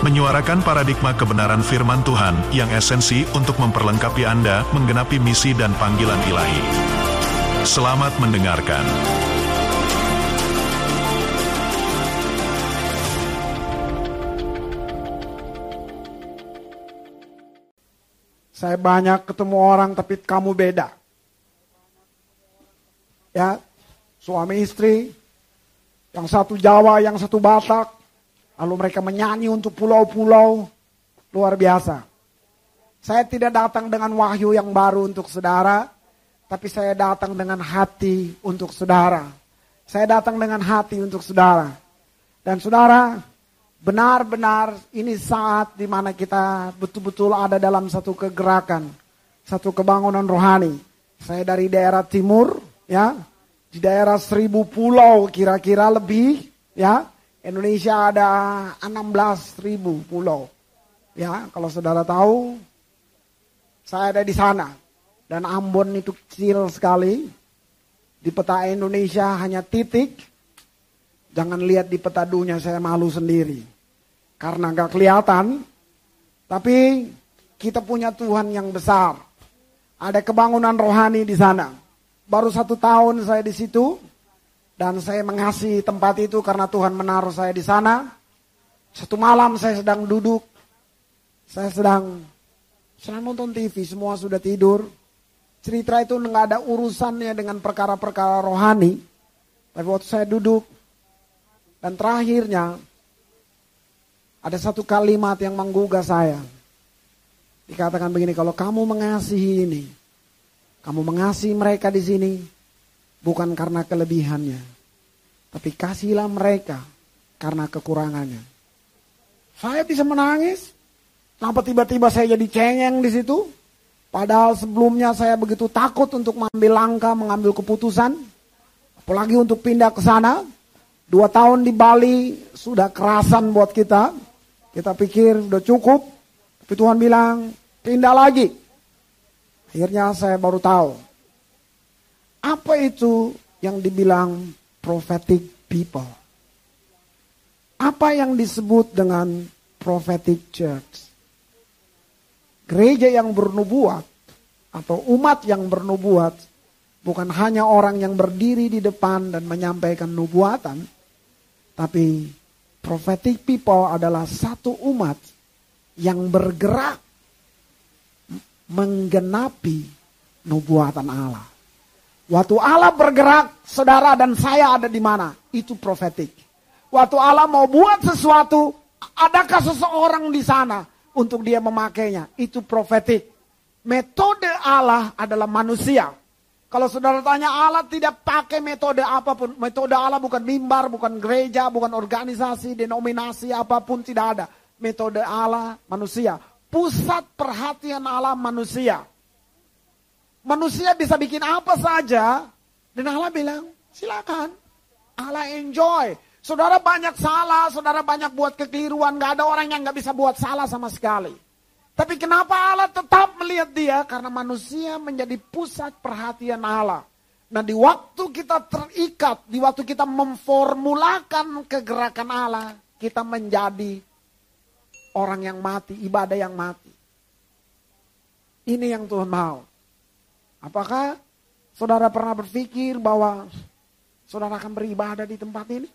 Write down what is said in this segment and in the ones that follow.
menyuarakan paradigma kebenaran firman Tuhan yang esensi untuk memperlengkapi Anda menggenapi misi dan panggilan ilahi. Selamat mendengarkan. Saya banyak ketemu orang tapi kamu beda. Ya, suami istri, yang satu Jawa, yang satu Batak, lalu mereka menyanyi untuk pulau-pulau, luar biasa. Saya tidak datang dengan wahyu yang baru untuk saudara, tapi saya datang dengan hati untuk saudara. Saya datang dengan hati untuk saudara. Dan saudara, benar-benar ini saat di mana kita betul-betul ada dalam satu kegerakan, satu kebangunan rohani. Saya dari daerah timur, ya, di daerah seribu pulau kira-kira lebih, ya. Indonesia ada 16 ribu pulau. Ya, kalau saudara tahu, saya ada di sana. Dan Ambon itu kecil sekali. Di peta Indonesia hanya titik. Jangan lihat di peta dunia saya malu sendiri. Karena gak kelihatan. Tapi kita punya Tuhan yang besar. Ada kebangunan rohani di sana. Baru satu tahun saya di situ. Dan saya mengasihi tempat itu karena Tuhan menaruh saya di sana. Satu malam saya sedang duduk. Saya sedang sedang nonton TV, semua sudah tidur. Cerita itu nggak ada urusannya dengan perkara-perkara rohani. Tapi waktu saya duduk dan terakhirnya ada satu kalimat yang menggugah saya. Dikatakan begini, kalau kamu mengasihi ini, kamu mengasihi mereka di sini, bukan karena kelebihannya, tapi kasihlah mereka karena kekurangannya. Saya bisa menangis. Kenapa tiba-tiba saya jadi cengeng di situ? Padahal sebelumnya saya begitu takut untuk mengambil langkah, mengambil keputusan. Apalagi untuk pindah ke sana. Dua tahun di Bali sudah kerasan buat kita. Kita pikir udah cukup. Tapi Tuhan bilang, pindah lagi. Akhirnya saya baru tahu. Apa itu yang dibilang prophetic people? Apa yang disebut dengan prophetic church? Gereja yang bernubuat atau umat yang bernubuat bukan hanya orang yang berdiri di depan dan menyampaikan nubuatan, tapi prophetic people adalah satu umat yang bergerak menggenapi nubuatan Allah. Waktu Allah bergerak, saudara dan saya ada di mana? Itu profetik. Waktu Allah mau buat sesuatu, adakah seseorang di sana untuk dia memakainya? Itu profetik. Metode Allah adalah manusia. Kalau saudara tanya Allah tidak pakai metode apa pun. Metode Allah bukan mimbar, bukan gereja, bukan organisasi, denominasi apa pun tidak ada. Metode Allah manusia. Pusat perhatian Allah manusia. Manusia bisa bikin apa saja. Dan Allah bilang, silakan. Allah enjoy. Saudara banyak salah, saudara banyak buat kekeliruan. Gak ada orang yang gak bisa buat salah sama sekali. Tapi kenapa Allah tetap melihat dia? Karena manusia menjadi pusat perhatian Allah. Nah di waktu kita terikat, di waktu kita memformulakan kegerakan Allah, kita menjadi orang yang mati, ibadah yang mati. Ini yang Tuhan mau. Apakah saudara pernah berpikir bahwa saudara akan beribadah di tempat ini?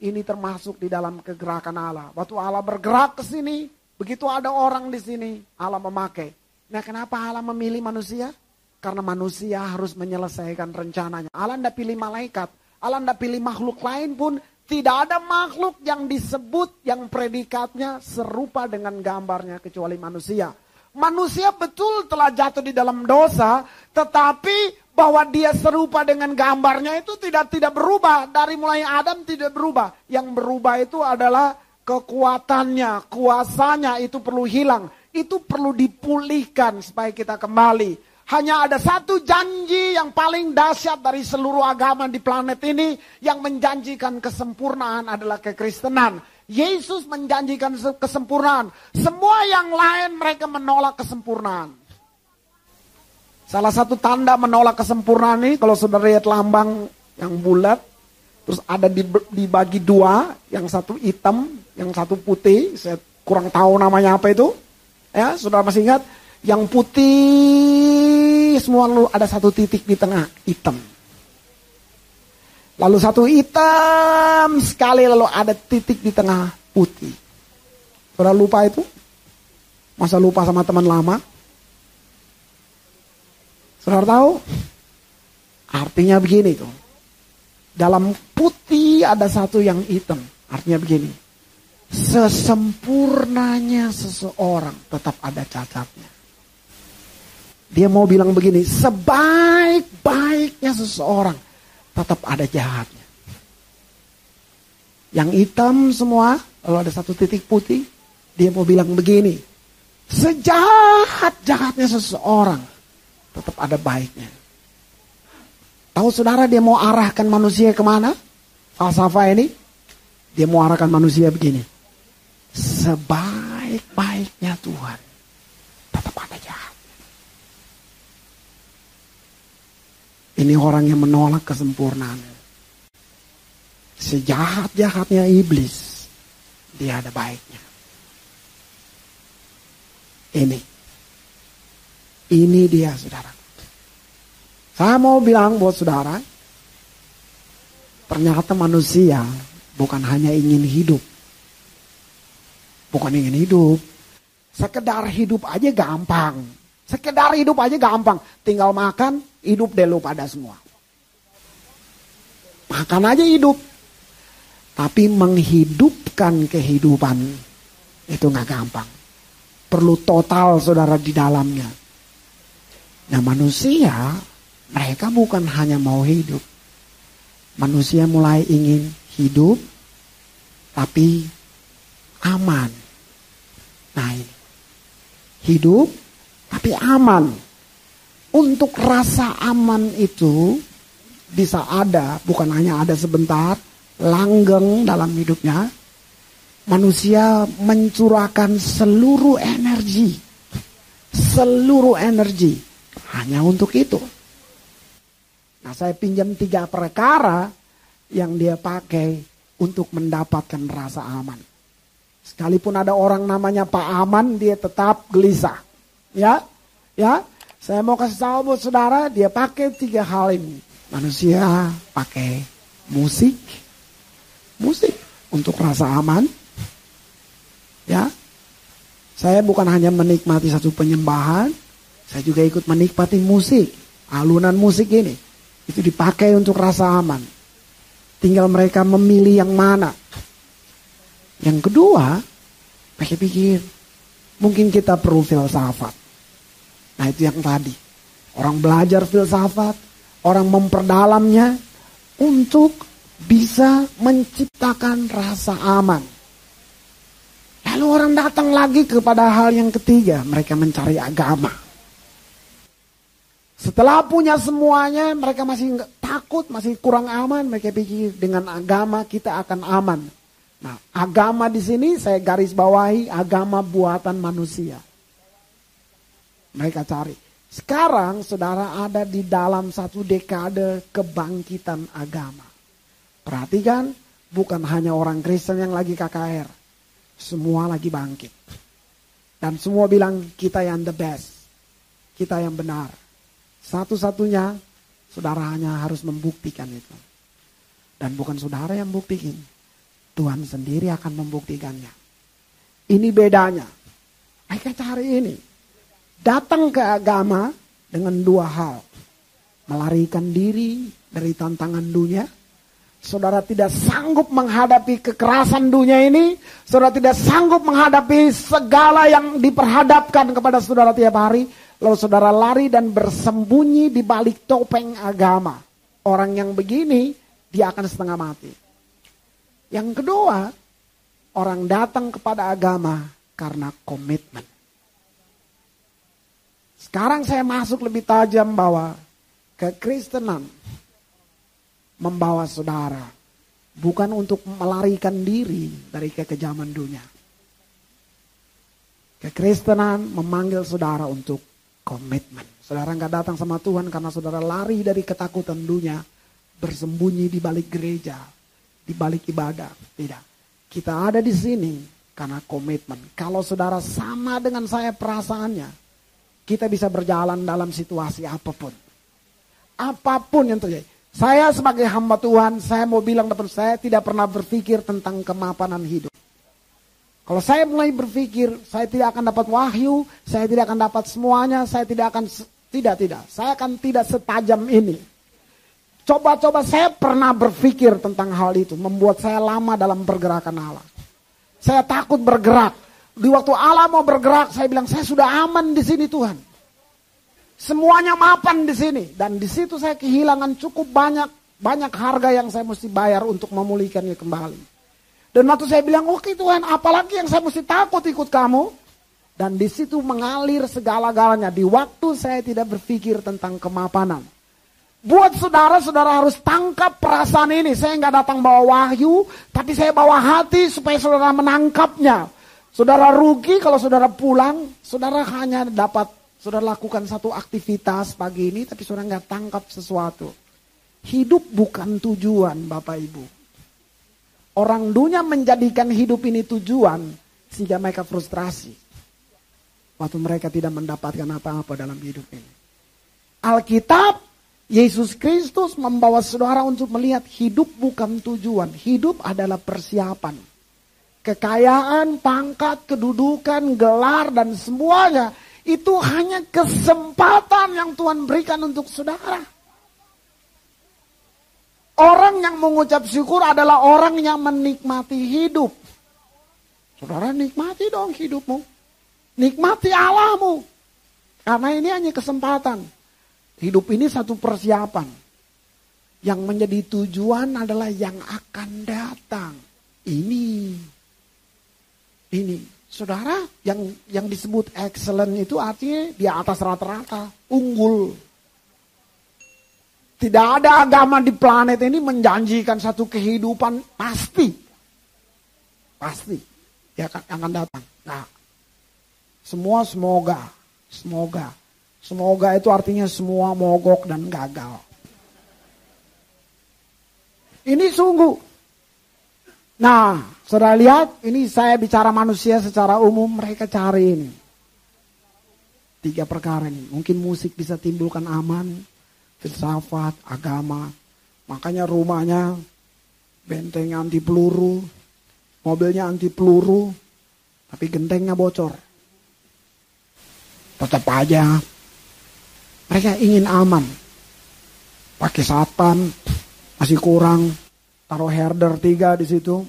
Ini termasuk di dalam kegerakan Allah. Waktu Allah bergerak ke sini, begitu ada orang di sini, Allah memakai. Nah kenapa Allah memilih manusia? Karena manusia harus menyelesaikan rencananya. Allah tidak pilih malaikat, Allah tidak pilih makhluk lain pun. Tidak ada makhluk yang disebut yang predikatnya serupa dengan gambarnya kecuali manusia. Manusia betul telah jatuh di dalam dosa, tetapi bahwa dia serupa dengan gambarnya itu tidak tidak berubah dari mulai Adam tidak berubah. Yang berubah itu adalah kekuatannya, kuasanya itu perlu hilang. Itu perlu dipulihkan supaya kita kembali. Hanya ada satu janji yang paling dahsyat dari seluruh agama di planet ini yang menjanjikan kesempurnaan adalah kekristenan. Yesus menjanjikan kesempurnaan. Semua yang lain mereka menolak kesempurnaan. Salah satu tanda menolak kesempurnaan ini kalau saudara lihat lambang yang bulat, terus ada dibagi dua, yang satu hitam, yang satu putih, saya kurang tahu namanya apa itu. Ya, saudara masih ingat? Yang putih semua lalu ada satu titik di tengah, hitam. Lalu satu hitam sekali lalu ada titik di tengah putih. Saudara lupa itu? Masa lupa sama teman lama? Saudara tahu? Artinya begini tuh. Dalam putih ada satu yang hitam. Artinya begini. Sesempurnanya seseorang tetap ada cacatnya. Dia mau bilang begini, sebaik-baiknya seseorang tetap ada jahatnya. Yang hitam semua, lalu ada satu titik putih, dia mau bilang begini, sejahat-jahatnya seseorang tetap ada baiknya. Tahu saudara dia mau arahkan manusia ke mana? Falsafah ini, dia mau arahkan manusia begini. Sebaik-baiknya Tuhan, tetap ada jahat. Ini orang yang menolak kesempurnaan. Sejahat-jahatnya iblis, dia ada baiknya. Ini ini dia saudara. Saya mau bilang buat saudara, ternyata manusia bukan hanya ingin hidup. Bukan ingin hidup. Sekedar hidup aja gampang. Sekedar hidup aja gampang. Tinggal makan, hidup deh lu pada semua. Makan aja hidup. Tapi menghidupkan kehidupan itu nggak gampang. Perlu total saudara di dalamnya. Nah manusia mereka bukan hanya mau hidup. Manusia mulai ingin hidup tapi aman. Nah ini. Hidup tapi aman. Untuk rasa aman itu bisa ada, bukan hanya ada sebentar, langgeng dalam hidupnya. Manusia mencurahkan seluruh energi. Seluruh energi hanya untuk itu. Nah saya pinjam tiga perkara yang dia pakai untuk mendapatkan rasa aman. Sekalipun ada orang namanya Pak Aman, dia tetap gelisah. Ya, ya. Saya mau kasih tahu buat saudara, dia pakai tiga hal ini. Manusia pakai musik, musik untuk rasa aman. Ya, saya bukan hanya menikmati satu penyembahan, saya juga ikut menikmati musik, alunan musik ini. Itu dipakai untuk rasa aman. Tinggal mereka memilih yang mana. Yang kedua, pakai pikir, mungkin kita perlu filsafat. Nah itu yang tadi. Orang belajar filsafat, orang memperdalamnya untuk bisa menciptakan rasa aman. Lalu orang datang lagi kepada hal yang ketiga, mereka mencari agama. Setelah punya semuanya, mereka masih takut, masih kurang aman. Mereka pikir dengan agama kita akan aman. Nah, agama di sini saya garis bawahi agama buatan manusia. Mereka cari. Sekarang saudara ada di dalam satu dekade kebangkitan agama. Perhatikan, bukan hanya orang Kristen yang lagi KKR. Semua lagi bangkit. Dan semua bilang kita yang the best. Kita yang benar satu-satunya saudara hanya harus membuktikan itu. Dan bukan saudara yang buktikan. Tuhan sendiri akan membuktikannya. Ini bedanya. Mereka cari ini. Datang ke agama dengan dua hal. Melarikan diri dari tantangan dunia. Saudara tidak sanggup menghadapi kekerasan dunia ini. Saudara tidak sanggup menghadapi segala yang diperhadapkan kepada saudara tiap hari Lalu saudara lari dan bersembunyi di balik topeng agama. Orang yang begini, dia akan setengah mati. Yang kedua, orang datang kepada agama karena komitmen. Sekarang saya masuk lebih tajam bahwa kekristenan membawa saudara bukan untuk melarikan diri dari kekejaman dunia. Kekristenan memanggil saudara untuk komitmen. Saudara nggak datang sama Tuhan karena saudara lari dari ketakutan dunia, bersembunyi di balik gereja, di balik ibadah. Tidak. Kita ada di sini karena komitmen. Kalau saudara sama dengan saya perasaannya, kita bisa berjalan dalam situasi apa pun. Apa pun yang terjadi. Saya sebagai hamba Tuhan, saya mau bilang depan saya tidak pernah berpikir tentang kemapanan hidup. Kalau saya mulai berpikir, saya tidak akan dapat wahyu, saya tidak akan dapat semuanya, saya tidak akan, tidak, tidak. Saya akan tidak setajam ini. Coba-coba saya pernah berpikir tentang hal itu, membuat saya lama dalam pergerakan Allah. Saya takut bergerak. Di waktu Allah mau bergerak, saya bilang saya sudah aman di sini Tuhan. Semuanya mapan di sini dan di situ saya kehilangan cukup banyak banyak harga yang saya mesti bayar untuk memulihkannya kembali. Dan waktu saya bilang, oke okay, Tuhan, apalagi yang saya mesti takut ikut kamu? Dan di situ mengalir segala-galanya. Di waktu saya tidak berpikir tentang kemapanan. Buat saudara-saudara harus tangkap perasaan ini. Saya nggak datang bawa wahyu, tapi saya bawa hati supaya saudara menangkapnya. Saudara rugi kalau saudara pulang, saudara hanya dapat, saudara lakukan satu aktivitas pagi ini, tapi saudara nggak tangkap sesuatu. Hidup bukan tujuan Bapak Ibu. Orang dunia menjadikan hidup ini tujuan, sehingga mereka frustrasi. Waktu mereka tidak mendapatkan apa-apa dalam hidup ini. Alkitab, Yesus Kristus membawa saudara untuk melihat hidup bukan tujuan. Hidup adalah persiapan kekayaan, pangkat, kedudukan, gelar, dan semuanya itu hanya kesempatan yang Tuhan berikan untuk saudara. Orang yang mengucap syukur adalah orang yang menikmati hidup. Saudara nikmati dong hidupmu. Nikmati Allahmu. Karena ini hanya kesempatan. Hidup ini satu persiapan. Yang menjadi tujuan adalah yang akan datang. Ini ini. Saudara, yang yang disebut excellent itu artinya di atas rata-rata, unggul. Tidak ada agama di planet ini menjanjikan satu kehidupan pasti. Pasti. Ya akan, akan datang. Nah, semua semoga. Semoga. Semoga itu artinya semua mogok dan gagal. Ini sungguh. Nah, Saudara lihat, ini saya bicara manusia secara umum, mereka cari ini. Tiga perkara ini. Mungkin musik bisa timbulkan aman, filsafat, agama. Makanya rumahnya benteng anti peluru, mobilnya anti peluru, tapi gentengnya bocor. Tetap aja mereka ingin aman. Pakai satpan masih kurang, taruh herder tiga di situ.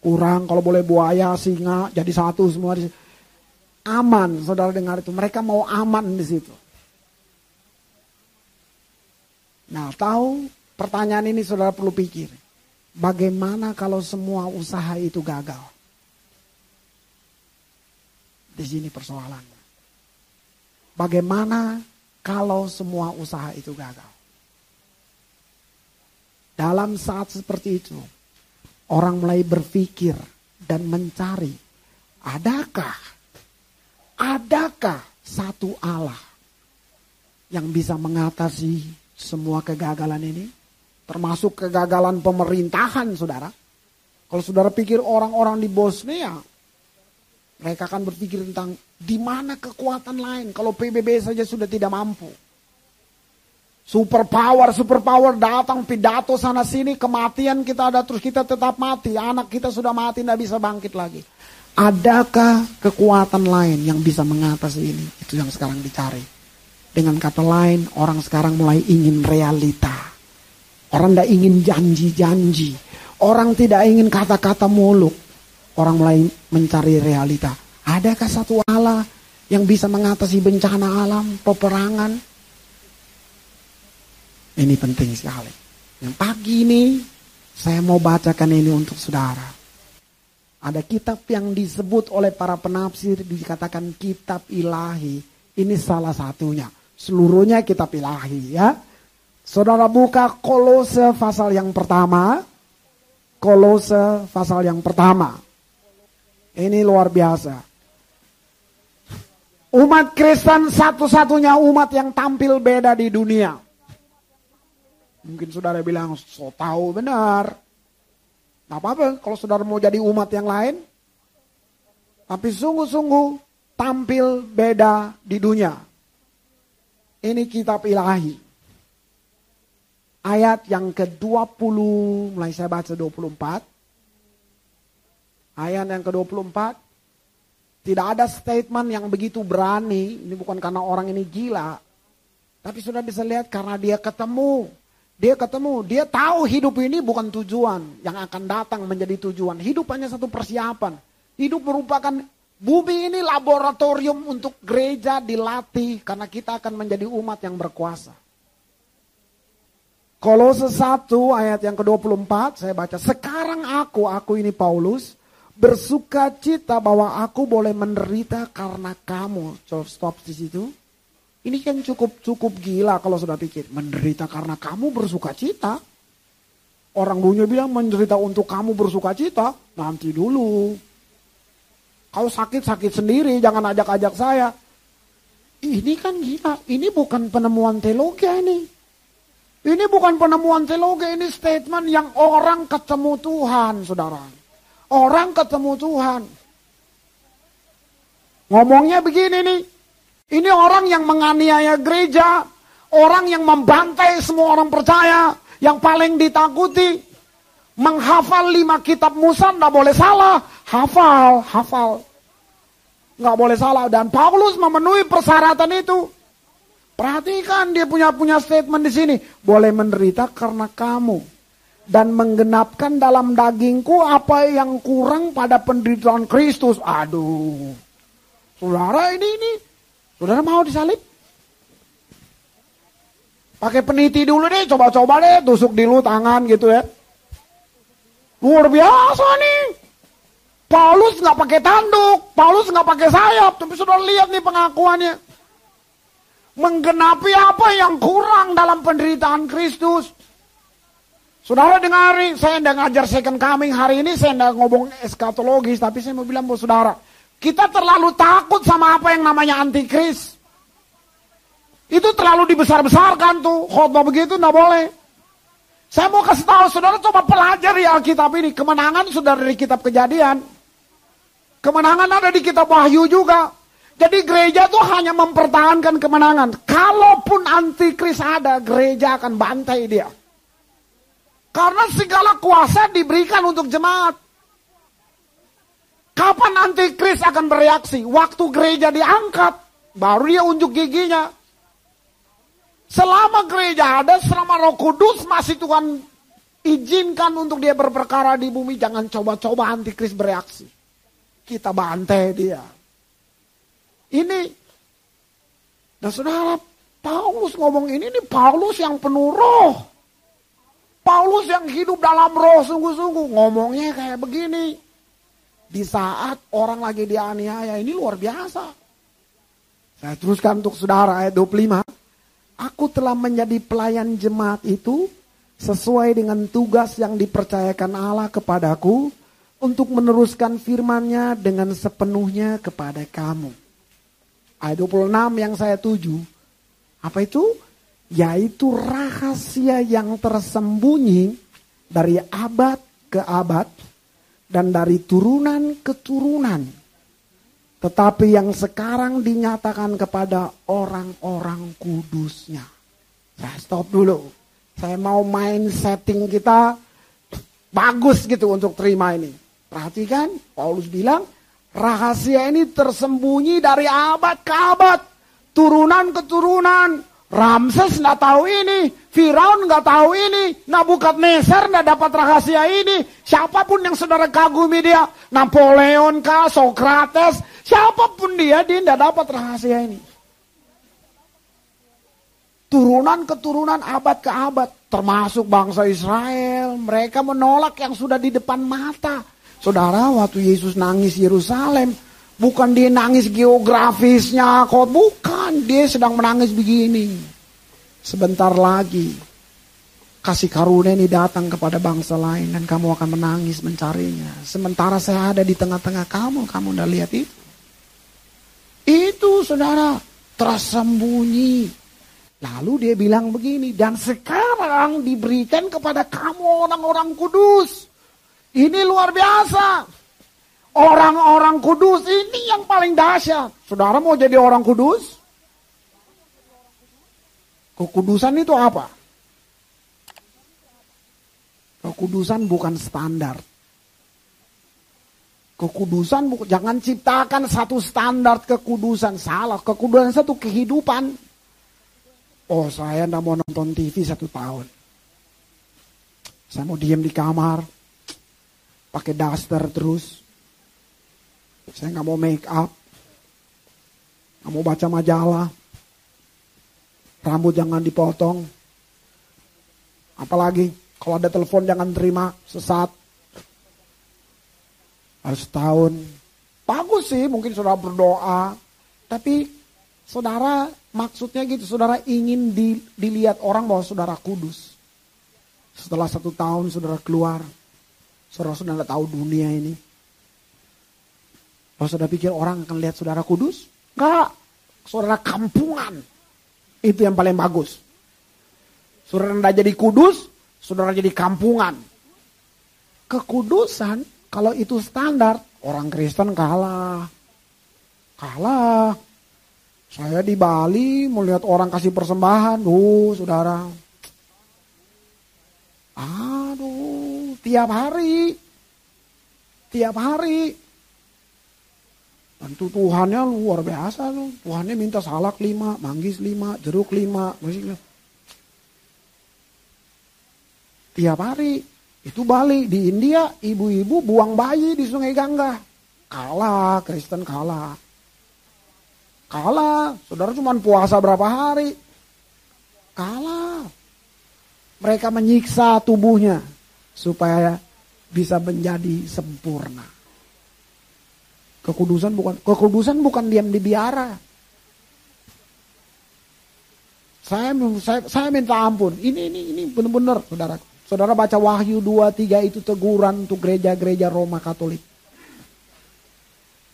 Kurang kalau boleh buaya singa jadi satu semua di situ. aman saudara dengar itu. Mereka mau aman di situ. Nah tahu pertanyaan ini saudara perlu pikir. Bagaimana kalau semua usaha itu gagal? Di sini persoalannya bagaimana kalau semua usaha itu gagal dalam saat seperti itu orang mulai berpikir dan mencari, adakah, adakah satu Allah yang bisa mengatasi semua kegagalan ini? Termasuk kegagalan pemerintahan, saudara. Kalau saudara pikir orang-orang di Bosnia, mereka akan berpikir tentang di mana kekuatan lain kalau PBB saja sudah tidak mampu. Super power, super power datang pidato sana sini, kematian kita ada terus kita tetap mati. Anak kita sudah mati, tidak bisa bangkit lagi. Adakah kekuatan lain yang bisa mengatasi ini? Itu yang sekarang dicari. Dengan kata lain, orang sekarang mulai ingin realita. Orang tidak ingin janji-janji. Orang tidak ingin kata-kata muluk. Orang mulai mencari realita. Adakah satu Allah yang bisa mengatasi bencana alam, peperangan, ini penting sekali. Yang pagi ini saya mau bacakan ini untuk saudara. Ada kitab yang disebut oleh para penafsir dikatakan kitab ilahi Ini salah satunya. Seluruhnya kita pilahi ya. Saudara buka kolose pasal yang pertama. Kolose pasal yang pertama. Ini luar biasa. Umat Kristen satu-satunya umat yang tampil beda di dunia. Mungkin saudara bilang, so tahu benar. Tidak apa-apa kalau saudara mau jadi umat yang lain. Tapi sungguh-sungguh tampil beda di dunia. Ini kitab ilahi. Ayat yang ke-20, mulai saya baca 24. Ayat yang ke-24. Tidak ada statement yang begitu berani. Ini bukan karena orang ini gila. Tapi sudah bisa lihat karena dia ketemu. Dia ketemu, dia tahu hidup ini bukan tujuan yang akan datang menjadi tujuan. Hidup hanya satu persiapan. Hidup merupakan bumi ini laboratorium untuk gereja dilatih karena kita akan menjadi umat yang berkuasa. Kolose 1 ayat yang ke-24 saya baca. Sekarang aku, aku ini Paulus, bersuka cita bahwa aku boleh menderita karena kamu. Coba stop di situ. Ini kan cukup cukup gila kalau sudah pikir. Menderita karena kamu bersuka cita. Orang dunia bilang menderita untuk kamu bersuka cita. Nanti dulu. Kau sakit-sakit sendiri, jangan ajak-ajak saya. Ini kan gila, ini bukan penemuan teologi ini. Ini bukan penemuan teologi, ini statement yang orang ketemu Tuhan, saudara. Orang ketemu Tuhan. Ngomongnya begini nih. Ini orang yang menganiaya gereja. Orang yang membantai semua orang percaya. Yang paling ditakuti. Menghafal lima kitab Musa tidak boleh salah. Hafal, hafal. Nggak boleh salah. Dan Paulus memenuhi persyaratan itu. Perhatikan dia punya punya statement di sini. Boleh menderita karena kamu dan menggenapkan dalam dagingku apa yang kurang pada penderitaan Kristus. Aduh. Saudara ini ini. Saudara mau disalib? Pakai peniti dulu deh, coba-coba deh, tusuk dulu tangan gitu ya. Luar biasa nih. Paulus nggak pakai tanduk, Paulus nggak pakai sayap, tapi sudah lihat nih pengakuannya. Menggenapi apa yang kurang dalam penderitaan Kristus. Saudara dengari, saya tidak ngajar second coming hari ini, saya tidak ngomong eskatologis, tapi saya mau bilang buat saudara, kita terlalu takut sama apa yang namanya antikris. Itu terlalu dibesar-besarkan tuh, khotbah begitu tidak boleh. Saya mau kasih tahu saudara coba pelajari Alkitab ini, kemenangan sudah dari kitab kejadian. Kemenangan ada di kitab Wahyu juga. Jadi gereja tuh hanya mempertahankan kemenangan. Kalaupun antikris ada, gereja akan bantai dia. Karena segala kuasa diberikan untuk jemaat. Kapan antikris akan bereaksi? Waktu gereja diangkat, baru dia unjuk giginya. Selama gereja ada, selama roh kudus masih Tuhan izinkan untuk dia berperkara di bumi. Jangan coba-coba antikris bereaksi. Kita bantai dia. Ini, dan saudara, Paulus ngomong ini, ini Paulus yang penuh roh. Paulus yang hidup dalam roh sungguh-sungguh ngomongnya kayak begini. Di saat orang lagi dianiaya ini luar biasa. Saya teruskan untuk saudara ayat 25. Aku telah menjadi pelayan jemaat itu sesuai dengan tugas yang dipercayakan Allah kepadaku untuk meneruskan firman-Nya dengan sepenuhnya kepada kamu. Ayat 26 yang saya tuju. Apa itu? yaitu rahasia yang tersembunyi dari abad ke abad dan dari turunan ke turunan. Tetapi yang sekarang dinyatakan kepada orang-orang kudusnya. Saya stop dulu. Saya mau main setting kita bagus gitu untuk terima ini. Perhatikan, Paulus bilang, rahasia ini tersembunyi dari abad ke abad. Turunan ke turunan, Ramses nggak tahu ini, Firaun nggak tahu ini, Nabukadnezar nggak dapat rahasia ini. Siapa pun yang saudara kagumi dia, Napoleon kah, Socrates, siapa pun dia, dia nggak dapat rahasia ini. Turunan keturunan abad ke abad, termasuk bangsa Israel, mereka menolak yang sudah di depan mata. Saudara, waktu Yesus nangis Yerusalem, Bukan dia nangis geografisnya, kok bukan. Dia sedang menangis begini. Sebentar lagi kasih karunia ini datang kepada bangsa lain dan kamu akan menangis mencarinya. Sementara saya ada di tengah-tengah kamu, kamu udah lihat itu. Itu saudara tersembunyi. Lalu dia bilang begini, dan sekarang diberikan kepada kamu orang-orang kudus. Ini luar biasa. Orang-orang kudus ini yang paling dahsyat. Saudara mau jadi orang kudus? Kekudusan itu apa? Kekudusan bukan standar. Kekudusan jangan ciptakan satu standar kekudusan salah. Kekudusan satu kehidupan. Oh saya tidak mau nonton TV satu tahun. Saya mau diam di kamar, pakai daster terus. Saya nggak mau make up, nggak mau baca majalah, rambut jangan dipotong. Apalagi kalau ada telepon jangan terima sesat. Harus tahun. Bagus sih mungkin saudara berdoa. Tapi saudara maksudnya gitu. Saudara ingin di, dilihat orang bahwa saudara kudus. Setelah satu tahun saudara keluar. Saudara sudah tahu dunia ini. Kalau saudara pikir orang akan lihat saudara kudus? Enggak. Saudara kampungan. Itu yang paling bagus. Saudara tidak jadi kudus, saudara jadi kampungan. Kekudusan, kalau itu standar, orang Kristen kalah. Kalah. Saya di Bali melihat orang kasih persembahan, uh saudara. Aduh, tiap hari. Tiap hari Tentu Tuhannya luar biasa loh. Tuhannya minta salak lima, manggis lima, jeruk lima. Tiap hari. Itu Bali. Di India ibu-ibu buang bayi di sungai Gangga. Kalah, Kristen kalah. Kalah. Saudara cuma puasa berapa hari. Kalah. Mereka menyiksa tubuhnya. Supaya bisa menjadi sempurna. Kekudusan bukan kekudusan bukan diam di biara. Saya, saya saya minta ampun. Ini ini ini benar-benar Saudara. Saudara baca Wahyu 2 3 itu teguran untuk gereja-gereja Roma Katolik.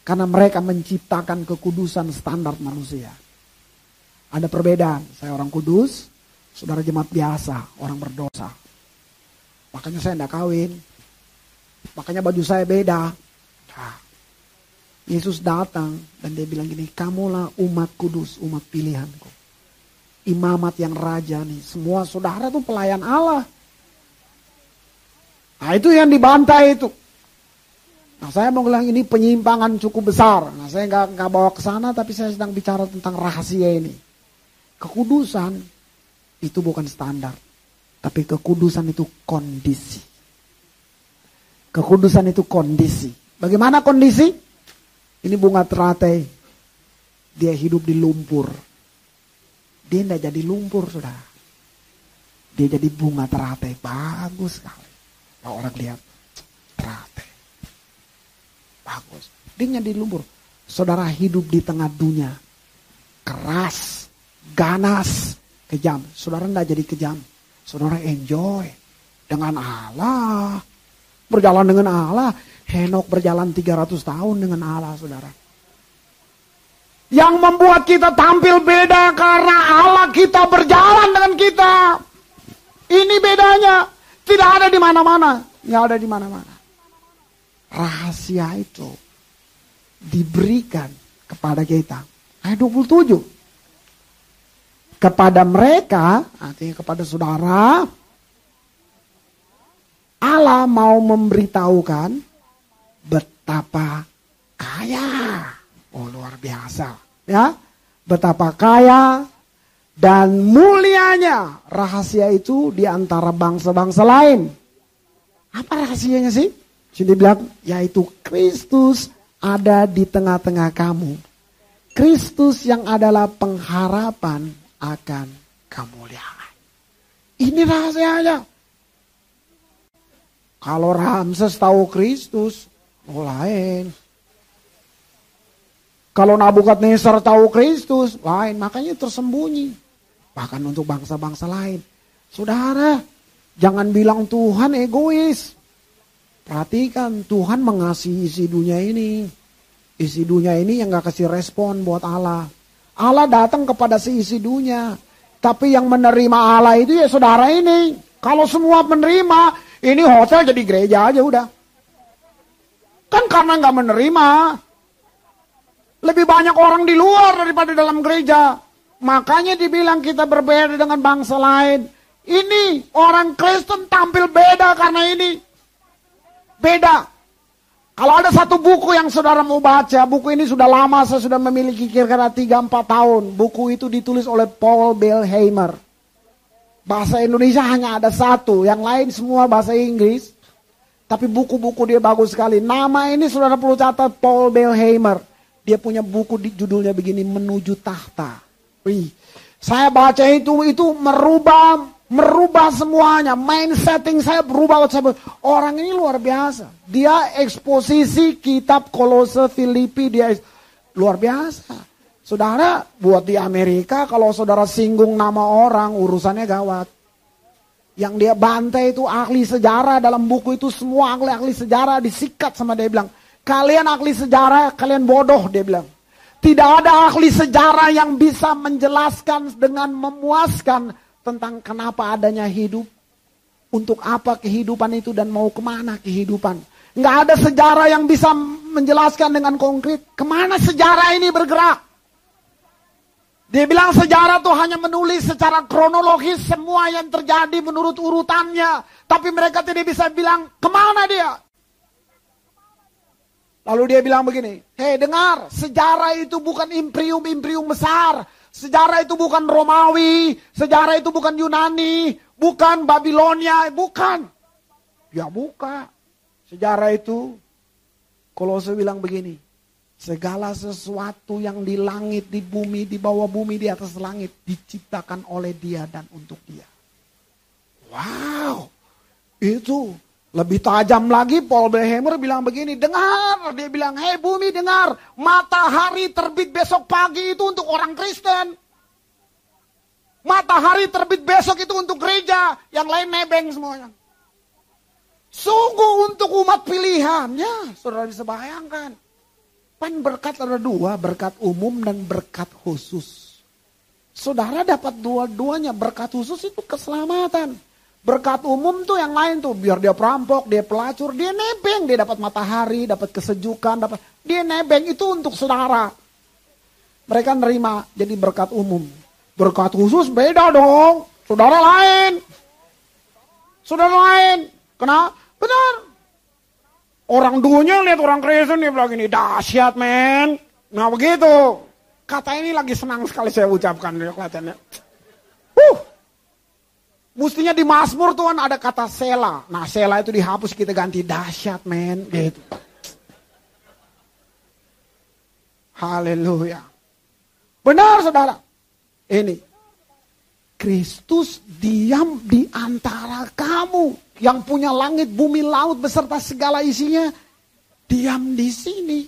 Karena mereka menciptakan kekudusan standar manusia. Ada perbedaan. Saya orang kudus, saudara jemaat biasa, orang berdosa. Makanya saya tidak kawin. Makanya baju saya beda. Nah, Yesus datang dan dia bilang gini, kamulah umat kudus, umat pilihanku. Imamat yang raja nih, semua saudara tuh pelayan Allah. Nah itu yang dibantai itu. Nah saya mau bilang ini penyimpangan cukup besar. Nah saya nggak nggak bawa ke sana, tapi saya sedang bicara tentang rahasia ini. Kekudusan itu bukan standar, tapi kekudusan itu kondisi. Kekudusan itu kondisi. Bagaimana kondisi? Ini bunga teratai. Dia hidup di lumpur. Dia tidak jadi lumpur, sudah. Dia jadi bunga teratai. Bagus sekali. Kalau orang lihat, teratai. Bagus. Dia jadi lumpur. Saudara hidup di tengah dunia. Keras, ganas, kejam. Saudara tidak jadi kejam. Saudara enjoy dengan Allah. Berjalan dengan Allah. Henok berjalan 300 tahun dengan Allah, saudara. Yang membuat kita tampil beda karena Allah kita berjalan dengan kita. Ini bedanya. Tidak ada di mana-mana. Tidak ada di mana-mana. Rahasia itu diberikan kepada kita. Ayat 27. Kepada mereka, artinya kepada saudara, Allah mau memberitahukan betapa kaya. Oh luar biasa. Ya, betapa kaya dan mulianya rahasia itu di antara bangsa-bangsa lain. Apa rahasianya sih? Sini bilang, yaitu Kristus ada di tengah-tengah kamu. Kristus yang adalah pengharapan akan kemuliaan. Ini rahasianya. Kalau Ramses tahu Kristus, Oh lain. Kalau Nabukadnezar tahu Kristus, lain. Makanya tersembunyi. Bahkan untuk bangsa-bangsa lain. Saudara, jangan bilang Tuhan egois. Perhatikan, Tuhan mengasihi isi dunia ini. Isi dunia ini yang gak kasih respon buat Allah. Allah datang kepada si isi dunia. Tapi yang menerima Allah itu ya saudara ini. Kalau semua menerima, ini hotel jadi gereja aja udah. Kan karena nggak menerima. Lebih banyak orang di luar daripada dalam gereja. Makanya dibilang kita berbeda dengan bangsa lain. Ini orang Kristen tampil beda karena ini. Beda. Kalau ada satu buku yang saudara mau baca, buku ini sudah lama, saya sudah memiliki kira-kira 3-4 tahun. Buku itu ditulis oleh Paul Belheimer. Bahasa Indonesia hanya ada satu, yang lain semua bahasa Inggris. Tapi buku-buku dia bagus sekali. Nama ini saudara perlu catat Paul Belheimer. Dia punya buku di judulnya begini Menuju Tahta. Wih, saya baca itu itu merubah merubah semuanya. Main setting saya berubah. Orang ini luar biasa. Dia eksposisi kitab Kolose Filipi dia luar biasa. Saudara, buat di Amerika kalau saudara singgung nama orang urusannya gawat. Yang dia bantai itu ahli sejarah dalam buku itu semua ahli-ahli sejarah disikat sama dia bilang. Kalian ahli sejarah, kalian bodoh dia bilang. Tidak ada ahli sejarah yang bisa menjelaskan dengan memuaskan tentang kenapa adanya hidup. Untuk apa kehidupan itu dan mau ke mana kehidupan. Nggak ada sejarah yang bisa menjelaskan dengan konkret. Ke mana sejarah ini bergerak. Dia bilang sejarah tuh hanya menulis secara kronologis semua yang terjadi menurut urutannya. Tapi mereka tidak bisa bilang ke mana dia. Lalu dia bilang begini, hei dengar, sejarah itu bukan imperium-imperium besar. Sejarah itu bukan Romawi, sejarah itu bukan Yunani, bukan Babilonia, bukan. Ya buka. Sejarah itu, kalau saya bilang begini, Segala sesuatu yang di langit, di bumi, di bawah bumi, di atas langit diciptakan oleh dia dan untuk dia. Wow, itu lebih tajam lagi Paul Behemer bilang begini, dengar, dia bilang, hei bumi dengar, matahari terbit besok pagi itu untuk orang Kristen. Matahari terbit besok itu untuk gereja, yang lain nebeng semuanya. Sungguh untuk umat pilihannya, saudara bisa bayangkan. Pan berkat ada dua, berkat umum dan berkat khusus. Saudara dapat dua-duanya, berkat khusus itu keselamatan. Berkat umum tuh yang lain tuh, biar dia perampok, dia pelacur, dia nebeng, dia dapat matahari, dapat kesejukan, dapat dia nebeng itu untuk saudara. Mereka nerima jadi berkat umum. Berkat khusus beda dong, saudara lain. Saudara lain, kenapa? Benar, Orang dunia lihat orang Kristen dia bilang ini dahsyat men. Nah begitu. Kata ini lagi senang sekali saya ucapkan ya kelihatannya. Uh. Mestinya di Mazmur tuan ada kata sela. Nah sela itu dihapus kita ganti dahsyat men gitu. Haleluya. Benar saudara. Ini. Kristus diam di antara kamu yang punya langit, bumi, laut beserta segala isinya diam di sini.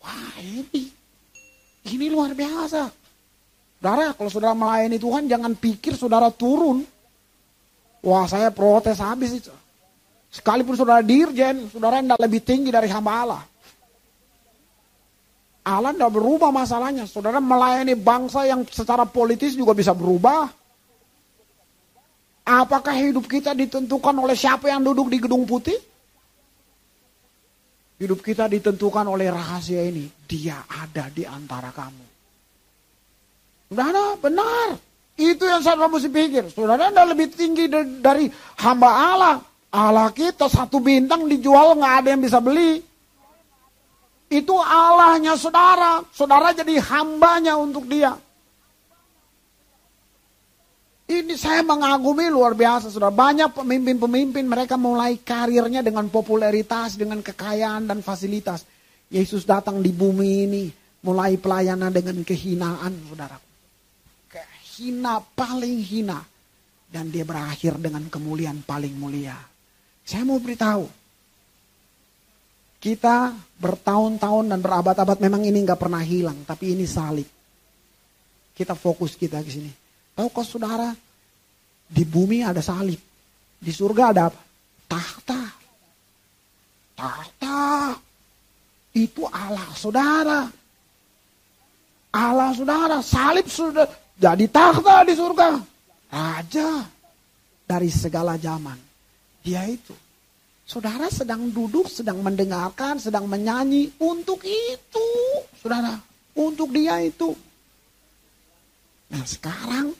Wah ini, ini luar biasa. Saudara, kalau saudara melayani Tuhan jangan pikir saudara turun. Wah saya protes habis itu. Sekalipun saudara dirjen, saudara tidak lebih tinggi dari hamba Allah. Allah tidak berubah masalahnya. Saudara melayani bangsa yang secara politis juga bisa berubah. Apakah hidup kita ditentukan oleh siapa yang duduk di gedung putih? Hidup kita ditentukan oleh rahasia ini. Dia ada di antara kamu. Saudara, benar. Itu yang saudara mesti pikir. Saudara anda lebih tinggi dari hamba Allah. Allah kita satu bintang dijual nggak ada yang bisa beli. Itu Allahnya saudara. Saudara jadi hambanya untuk dia. Ini saya mengagumi luar biasa, sudah banyak pemimpin-pemimpin mereka mulai karirnya dengan popularitas, dengan kekayaan dan fasilitas. Yesus datang di bumi ini, mulai pelayanan dengan kehinaan, saudara. Kehina paling hina. Dan dia berakhir dengan kemuliaan paling mulia. Saya mau beritahu, Kita bertahun-tahun dan berabad-abad memang ini nggak pernah hilang, tapi ini salib. Kita fokus kita ke sini. Tahu kok saudara, di bumi ada salib, di surga ada apa? Tahta. Tahta. Itu Allah saudara. Allah saudara, salib sudah jadi tahta di surga. Raja dari segala zaman. Dia itu. Saudara sedang duduk, sedang mendengarkan, sedang menyanyi untuk itu. Saudara, untuk dia itu. Nah sekarang,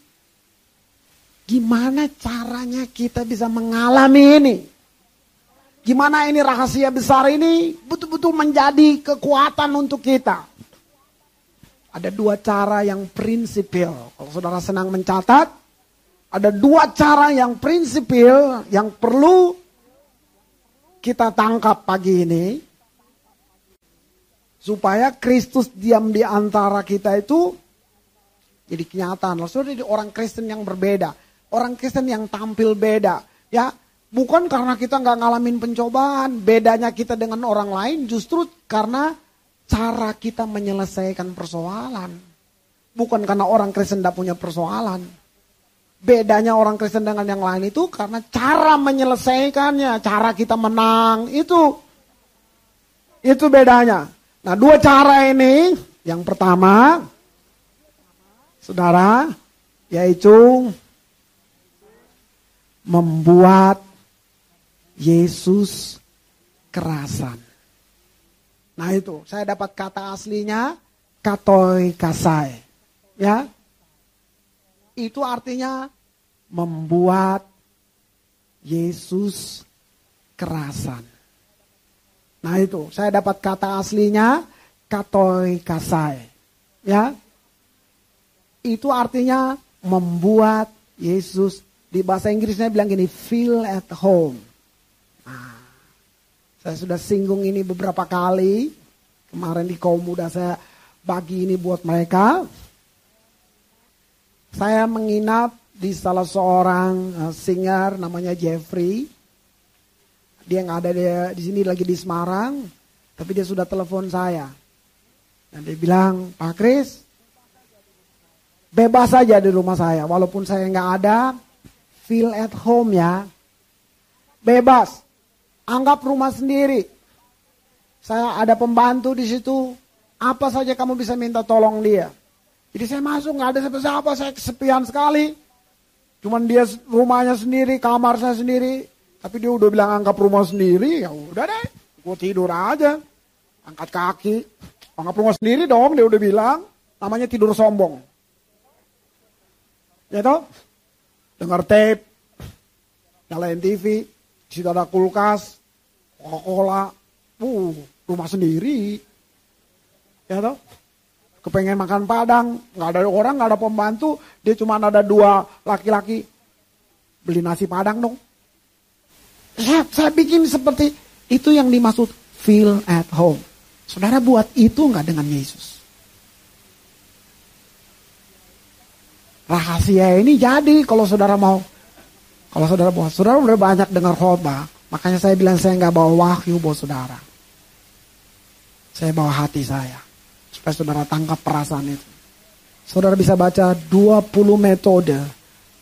gimana caranya kita bisa mengalami ini? Gimana ini rahasia besar ini betul-betul menjadi kekuatan untuk kita. Ada dua cara yang prinsipil. Kalau saudara senang mencatat, ada dua cara yang prinsipil yang perlu kita tangkap pagi ini. Supaya Kristus diam di antara kita itu jadi kenyataan. Lalu jadi orang Kristen yang berbeda. Orang Kristen yang tampil beda. Ya, bukan karena kita nggak ngalamin pencobaan. Bedanya kita dengan orang lain justru karena cara kita menyelesaikan persoalan. Bukan karena orang Kristen tidak punya persoalan. Bedanya orang Kristen dengan yang lain itu karena cara menyelesaikannya, cara kita menang itu. Itu bedanya. Nah dua cara ini, yang pertama, saudara, yaitu membuat Yesus kerasan. Nah itu, saya dapat kata aslinya, katoi kasai. Ya, itu artinya membuat Yesus kerasan. Nah itu, saya dapat kata aslinya katoi kasai. Ya. Itu artinya membuat Yesus di bahasa Inggrisnya bilang gini, feel at home. Nah, saya sudah singgung ini beberapa kali. Kemarin di kaum muda saya bagi ini buat mereka. Saya menginap di salah seorang uh, singer namanya Jeffrey. Dia nggak ada dia di sini lagi di Semarang, tapi dia sudah telepon saya. Dan dia bilang, Pak Kris, bebas saja di rumah saya, walaupun saya nggak ada, feel at home ya. Bebas, anggap rumah sendiri. Saya ada pembantu di situ, apa saja kamu bisa minta tolong dia. Jadi saya masuk nggak ada siapa-siapa, saya kesepian sekali. Cuman dia rumahnya sendiri, kamar saya sendiri. Tapi dia udah bilang anggap rumah sendiri, ya udah deh, gue tidur aja, angkat kaki, anggap rumah sendiri dong. Dia udah bilang, namanya tidur sombong. Ya toh, dengar tape, nyalain TV, di situ ada kulkas, Coca-Cola, uh, rumah sendiri. Ya toh, kepengen makan padang, nggak ada orang, nggak ada pembantu, dia cuma ada dua laki-laki, beli nasi padang dong. Saya, saya bikin seperti itu yang dimaksud feel at home. Saudara buat itu nggak dengan Yesus? Rahasia ini jadi kalau saudara mau, kalau saudara buat, saudara udah banyak dengar khotbah, makanya saya bilang saya nggak bawa wahyu buat saudara. Saya bawa hati saya. Supaya saudara tangkap perasaan itu. Saudara bisa baca 20 metode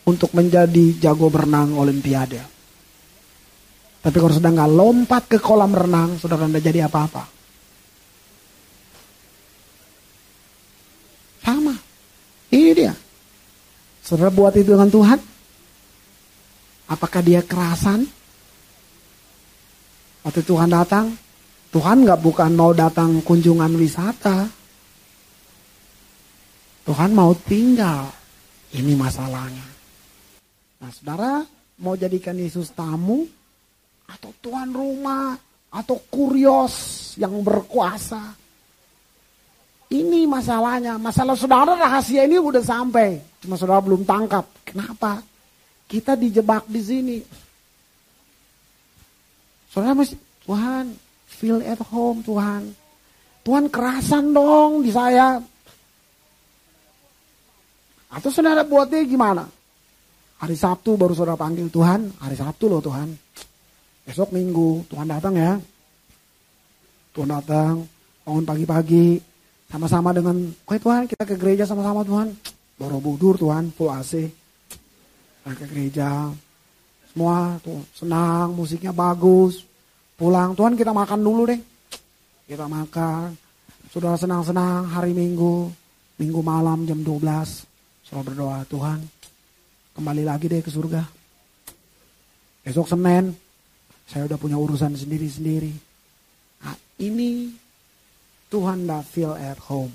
untuk menjadi jago berenang olimpiade. Tapi kalau sudah nggak lompat ke kolam renang, saudara tidak jadi apa-apa. Sama. Ini dia. Saudara buat itu dengan Tuhan. Apakah dia kerasan? Waktu Tuhan datang, Tuhan nggak bukan mau datang kunjungan wisata. Tuhan mau tinggal. Ini masalahnya. Nah saudara mau jadikan Yesus tamu atau tuan rumah atau kurios yang berkuasa. Ini masalahnya. Masalah saudara rahasia ini udah sampai. Cuma saudara belum tangkap. Kenapa? Kita dijebak di sini. Saudara masih, Tuhan, feel at home Tuhan. Tuhan kerasan dong di saya. Atau saudara buatnya gimana? Hari Sabtu baru saudara panggil Tuhan, hari Sabtu loh Tuhan. Besok minggu Tuhan datang ya. Tuhan datang, bangun pagi-pagi, sama-sama dengan, oke Tuhan kita ke gereja sama-sama Tuhan. Borobudur Tuhan, full AC. Nah, ke gereja, semua tuh senang, musiknya bagus. Pulang, Tuhan kita makan dulu deh. Kita makan. Sudah senang-senang hari Minggu, Minggu malam jam 12. Selalu berdoa, Tuhan kembali lagi deh ke surga. Besok Senin, saya udah punya urusan sendiri-sendiri. Nah, ini Tuhan dah feel at home.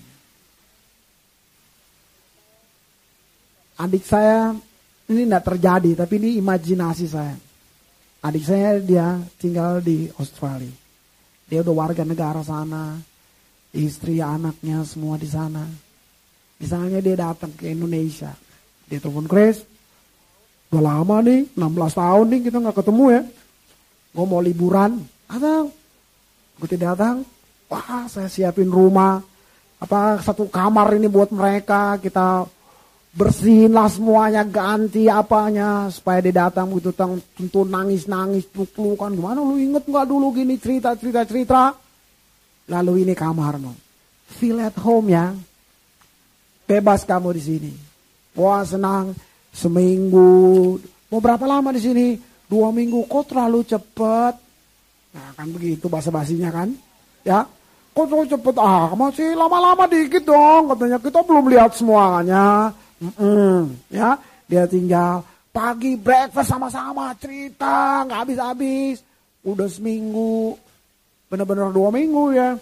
Adik saya ini tidak terjadi, tapi ini imajinasi saya. Adik saya dia tinggal di Australia. Dia udah warga negara sana. Istri, anaknya semua di sana. Misalnya dia datang ke Indonesia. Dia telepon Chris. Udah lama nih, 16 tahun nih kita nggak ketemu ya. Gue mau liburan. Datang. Gue tidak datang. Wah saya siapin rumah. Apa satu kamar ini buat mereka. Kita bersihin lah semuanya, ganti apanya supaya dia datang begitu tentu nangis nangis peluk kan gimana lu inget nggak dulu gini cerita cerita cerita lalu ini kamar no feel at home ya bebas kamu di sini. Wah senang seminggu. Mau berapa lama di sini? Dua minggu. Kok terlalu cepet? Nah kan begitu bahasa basinya kan? Ya? Kok terlalu cepet ah masih lama-lama dikit dong. Katanya kita belum lihat semuanya. Mm-mm, ya, dia tinggal pagi breakfast sama-sama cerita nggak habis-habis. Udah seminggu, bener-bener dua minggu ya.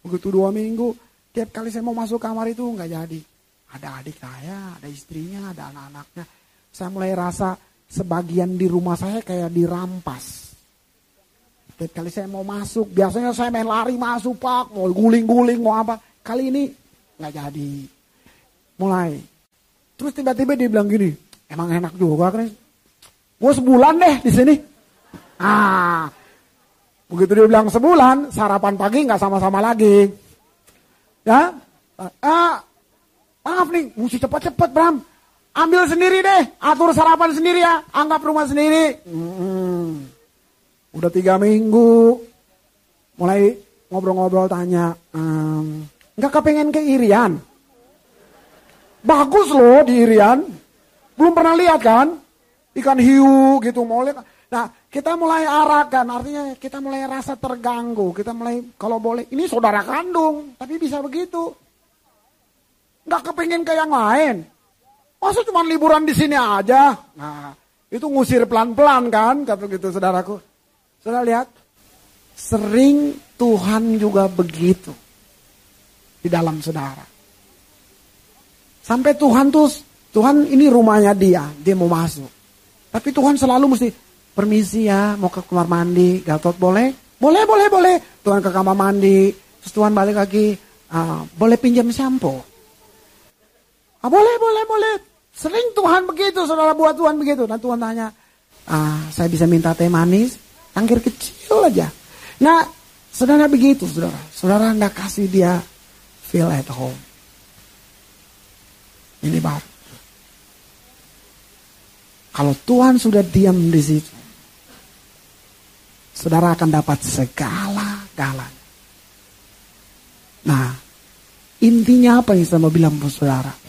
Begitu dua minggu, tiap kali saya mau masuk kamar itu nggak jadi. Ada adik saya, ada istrinya, ada anak-anaknya. Saya mulai rasa sebagian di rumah saya kayak dirampas. Tiap kali saya mau masuk, biasanya saya main lari masuk pak, mau guling-guling, mau apa. Kali ini nggak jadi. Mulai Terus tiba-tiba dia bilang gini, emang enak juga kan? Gue sebulan deh di sini. Ah, begitu dia bilang sebulan, sarapan pagi nggak sama-sama lagi. Ya, ah, maaf nih, mesti cepat-cepat Bram. Ambil sendiri deh, atur sarapan sendiri ya, anggap rumah sendiri. Hmm. Udah tiga minggu, mulai ngobrol-ngobrol tanya, ehm, nggak kepengen ke Irian? Bagus loh di Irian. Belum pernah lihat kan? Ikan hiu gitu mau. Nah kita mulai arahkan, artinya kita mulai rasa terganggu. Kita mulai kalau boleh, ini saudara kandung, tapi bisa begitu. Gak kepingin ke yang lain. Masa cuma liburan di sini aja? Nah itu ngusir pelan-pelan kan, kata gitu saudaraku. Saudara lihat, sering Tuhan juga begitu di dalam saudara. Sampai Tuhan tuh, Tuhan ini rumahnya dia, dia mau masuk. Tapi Tuhan selalu mesti, permisi ya, mau ke kamar mandi, Gatot boleh? Boleh, boleh, boleh. Tuhan ke kamar mandi, terus Tuhan balik lagi, uh, boleh pinjam shampoo? Ah, boleh, boleh, boleh. Sering Tuhan begitu, saudara buat Tuhan begitu. Dan Tuhan tanya, ah, saya bisa minta teh manis, tangkir kecil aja. Nah, saudara begitu, saudara. Saudara nggak kasih dia feel at home. Ini baru. Kalau Tuhan sudah diam di situ, saudara akan dapat segala galanya. Nah, intinya apa yang saya mau bilang saudara?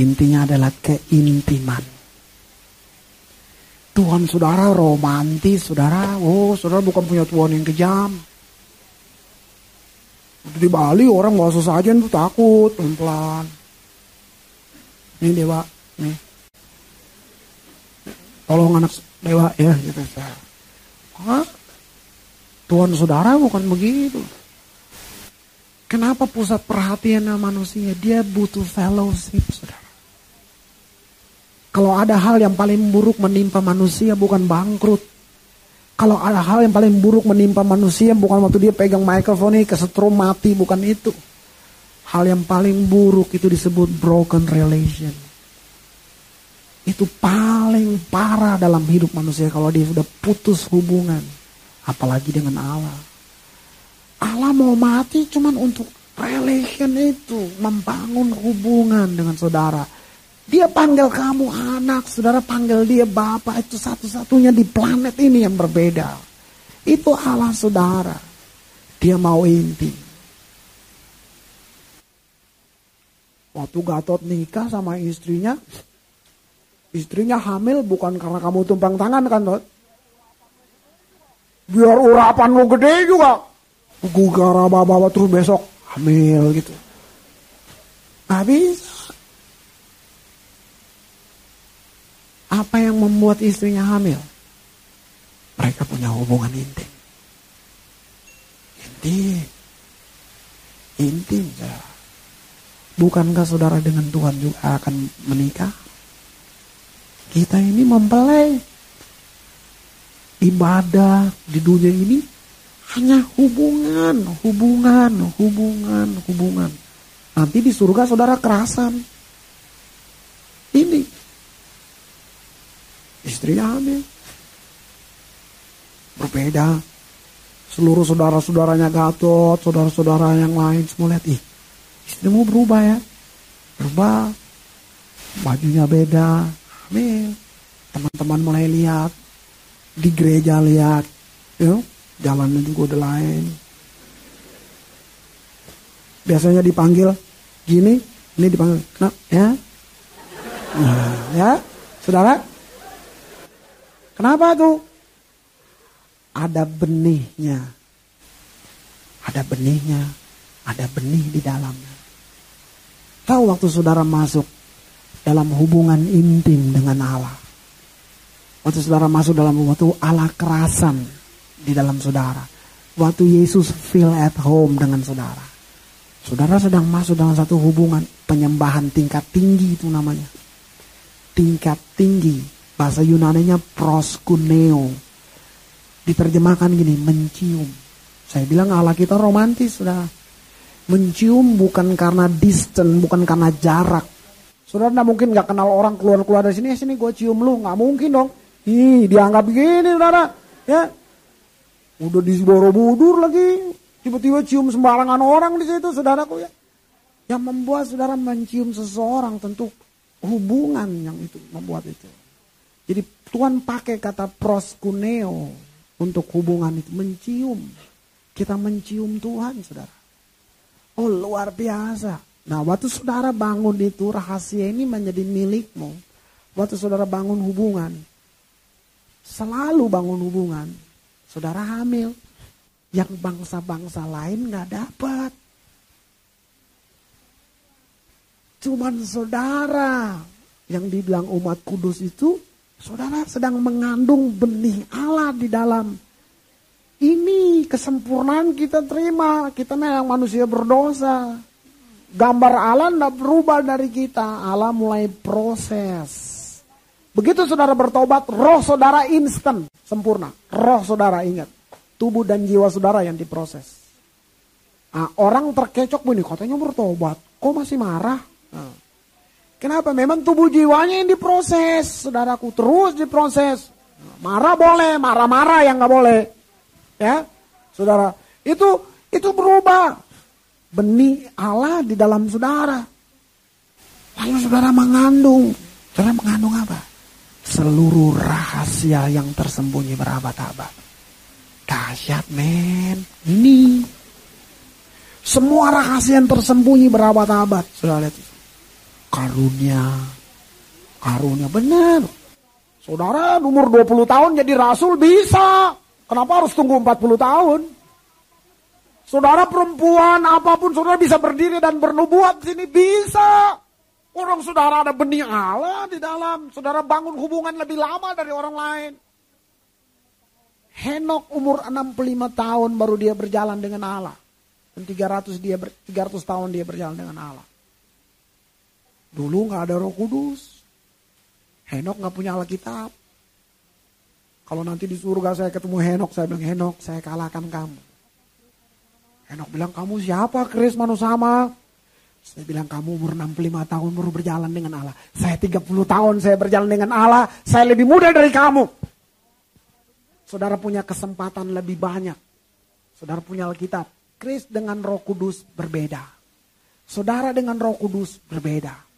Intinya adalah keintiman. Tuhan saudara romantis, saudara. Oh, saudara bukan punya Tuhan yang kejam. Di Bali orang nggak usah saja tuh takut, pelan-pelan. Ini dewa, nih. Tolong anak dewa ya gitu. Hah? Tuhan saudara bukan begitu. Kenapa pusat perhatian manusia? Dia butuh fellowship, saudara. Kalau ada hal yang paling buruk menimpa manusia bukan bangkrut. Kalau ada hal yang paling buruk menimpa manusia bukan waktu dia pegang microphone ini kesetrum mati, bukan itu. Hal yang paling buruk itu disebut broken relation. Itu paling parah dalam hidup manusia kalau dia sudah putus hubungan. Apalagi dengan Allah. Allah mau mati cuman untuk relation itu. Membangun hubungan dengan saudara. Dia panggil kamu anak, saudara panggil dia bapak. Itu satu-satunya di planet ini yang berbeda. Itu Allah saudara. Dia mau intim. Waktu Gatot nikah sama istrinya, istrinya hamil bukan karena kamu tumpang tangan kan, Tot? Biar urapan lu gede juga. Gugara bawa terus besok hamil gitu. Gak. Apa yang membuat istrinya hamil? Mereka punya hubungan intim. Intim. Intim, ya. Bukankah saudara dengan Tuhan juga akan menikah? Kita ini mempelai. Ibadah di dunia ini hanya hubungan, hubungan, hubungan, hubungan. Nanti di surga saudara kerasan. Ini. Istrinya hamil. Berbeda. Seluruh saudara-saudaranya Gatot, saudara-saudara yang lain semua lihat. Ih, istrimu berubah ya. Berubah. Bajunya beda. Hamil. Teman-teman mulai lihat. Di gereja lihat. Yuk, jalannya juga udah lain. Biasanya dipanggil gini, ini dipanggil, kenapa? Ya, nah, ya, saudara. Kenapa tuh? Ada benihnya. Ada benihnya. Ada benih di dalamnya. Tahu waktu saudara masuk dalam hubungan intim dengan Allah. Waktu saudara masuk dalam waktu Allah kerasan di dalam saudara. Waktu Yesus feel at home dengan saudara. Saudara sedang masuk dalam satu hubungan penyembahan tingkat tinggi itu namanya. Tingkat tinggi. Bahasa Yunaninya proskuneo. Diterjemahkan gini, mencium. Saya bilang Allah kita romantis, sudah. Mencium bukan karena distant, bukan karena jarak. Saudara tidak mungkin nggak kenal orang keluar-keluar dari sini, sini gue cium lu, nggak mungkin dong. Ih, dianggap begini, saudara. Ya, udah di Borobudur lagi, tiba-tiba cium sembarangan orang di situ, saudaraku ya. Yang membuat saudara mencium seseorang tentu hubungan yang itu membuat itu. Jadi Tuhan pakai kata proskuneo untuk hubungan itu mencium. Kita mencium Tuhan, saudara. Oh luar biasa. Nah waktu saudara bangun itu rahasia ini menjadi milikmu. Waktu saudara bangun hubungan. Selalu bangun hubungan. Saudara hamil. Yang bangsa-bangsa lain gak dapat. Cuman saudara yang dibilang umat kudus itu. Saudara sedang mengandung benih Allah di dalam ini kesempurnaan kita terima. Kita memang manusia berdosa. Gambar Allah tidak berubah dari kita. Allah mulai proses. Begitu saudara bertobat, roh saudara instan, sempurna. Roh saudara ingat. Tubuh dan jiwa saudara yang diproses. Nah, orang terkecoh bunyi, katanya bertobat. Kok masih marah? Nah. Kenapa? Memang tubuh jiwanya yang diproses. Saudaraku terus diproses. Marah boleh, marah-marah yang nggak boleh. Ya, saudara, itu itu berubah. Benih Allah di dalam saudara. Lalu saudara mengandung. Saudara mengandung apa? Seluruh rahasia yang tersembunyi berabad-abad. Dahsyat men. Ini. Semua rahasia yang tersembunyi berabad-abad. Saudara lihat. Karunia. Karunia benar. Saudara umur 20 tahun jadi rasul bisa. Kenapa harus tunggu 40 tahun? Saudara perempuan apa pun saudara bisa berdiri dan bernubuat sini bisa. Orang saudara ada benih Allah di dalam. Saudara bangun hubungan lebih lama dari orang lain. Henok umur 65 tahun baru dia berjalan dengan Allah. Dan 300 dia ber, 300 tahun dia berjalan dengan Allah. Dulu nggak ada Roh Kudus. Henok nggak punya Alkitab. Kalau nanti di surga saya ketemu Henok, saya bilang Henok, saya kalahkan kamu. Henok bilang kamu siapa Kris Manusama? Saya bilang kamu umur 65 tahun baru berjalan dengan Allah. Saya 30 tahun saya berjalan dengan Allah. Saya lebih muda dari kamu. Saudara punya kesempatan lebih banyak. Saudara punya Alkitab. Kris dengan roh kudus berbeda. Saudara dengan roh kudus berbeda.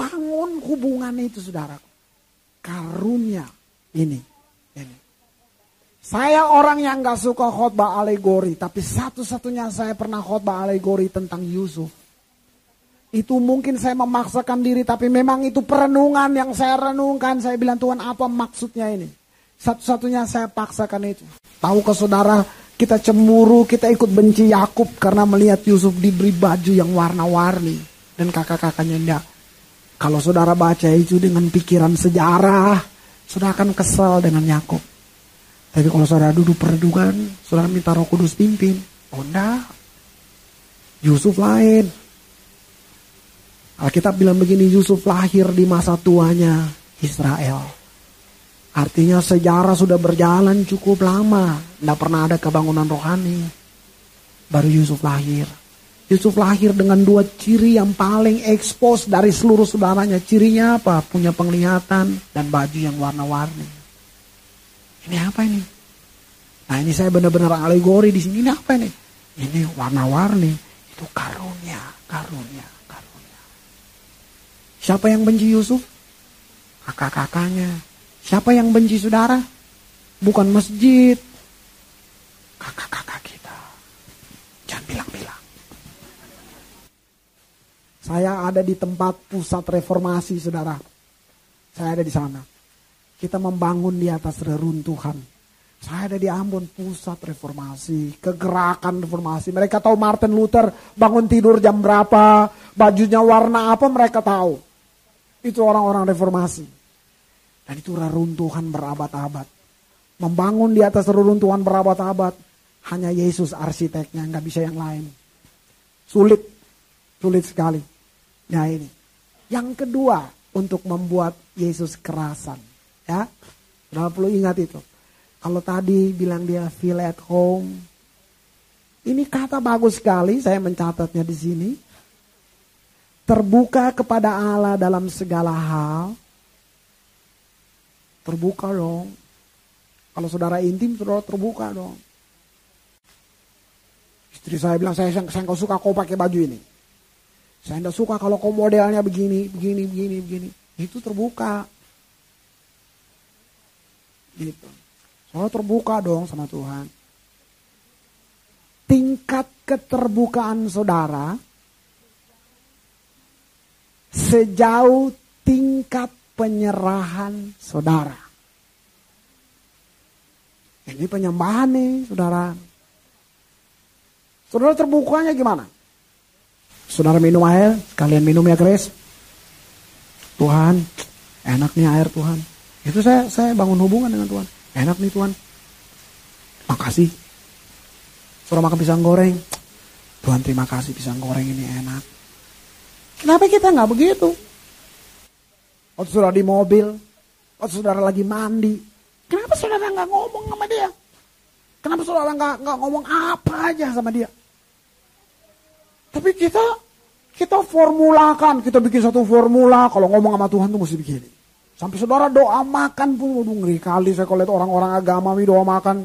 Bangun hubungan itu saudara. Karunia ini. ini. Saya orang yang gak suka khotbah alegori, tapi satu-satunya saya pernah khotbah alegori tentang Yusuf. Itu mungkin saya memaksakan diri, tapi memang itu perenungan yang saya renungkan. Saya bilang Tuhan apa maksudnya ini? Satu-satunya saya paksakan itu. Tahu ke saudara, kita cemburu, kita ikut benci Yakub karena melihat Yusuf diberi baju yang warna-warni. Dan kakak-kakaknya enggak. Kalau saudara baca itu dengan pikiran sejarah, saudara akan kesal dengan Yakub. Tapi kalau saudara duduk perenungan, saudara minta roh kudus pimpin. Oh enggak. Yusuf lain. Alkitab bilang begini, Yusuf lahir di masa tuanya Israel. Artinya sejarah sudah berjalan cukup lama. Tidak pernah ada kebangunan rohani. Baru Yusuf lahir. Yusuf lahir dengan dua ciri yang paling ekspos dari seluruh saudaranya. Cirinya apa? Punya penglihatan dan baju yang warna-warni. Ini apa ini? Nah ini saya benar-benar alegori di sini. Ini apa ini? Ini warna-warni. Itu karunia, karunia, karunia. Siapa yang benci Yusuf? Kakak-kakaknya. Siapa yang benci saudara? Bukan masjid. Kakak-kakak kita. Jangan bilang-bilang. Saya ada di tempat pusat reformasi, saudara. Saya ada di sana. Kita membangun di atas reruntuhan. Saya ada di Ambon, pusat reformasi, kegerakan reformasi. Mereka tahu Martin Luther bangun tidur jam berapa, bajunya warna apa mereka tahu. Itu orang-orang reformasi. Dan itu reruntuhan berabad-abad. Membangun di atas reruntuhan berabad-abad. Hanya Yesus arsiteknya, nggak bisa yang lain. Sulit, sulit sekali. Nah ini. Yang kedua untuk membuat Yesus kerasan. Ya, Sudah perlu ingat itu. Kalau tadi bilang dia feel at home. Ini kata bagus sekali, saya mencatatnya di sini. Terbuka kepada Allah dalam segala hal. Terbuka dong. Kalau saudara intim, saudara terbuka dong. Istri saya bilang, saya, saya nggak suka kau pakai baju ini. Saya tidak suka kalau kau modelnya begini, begini, begini, begini. Itu terbuka. Gitu. Soalnya terbuka dong sama Tuhan. Tingkat keterbukaan saudara sejauh tingkat penyerahan saudara. Ini penyembahan nih saudara. Saudara terbukanya gimana? Saudara minum air, kalian minum ya Grace. Tuhan, enak nih air Tuhan. Itu saya saya bangun hubungan dengan Tuhan. Enak nih Tuhan. Makasih. Saudara makan pisang goreng. Tuhan terima kasih pisang goreng ini enak. Kenapa kita nggak begitu? Waktu saudara di mobil, waktu saudara lagi mandi, kenapa saudara nggak ngomong sama dia? Kenapa saudara nggak ngomong apa aja sama dia? Tapi kita kita formulakan, kita bikin satu formula kalau ngomong sama Tuhan tuh mesti begini. Sampai saudara doa makan pun, waduh ngeri kali saya kalau lihat orang-orang agama ini doa makan.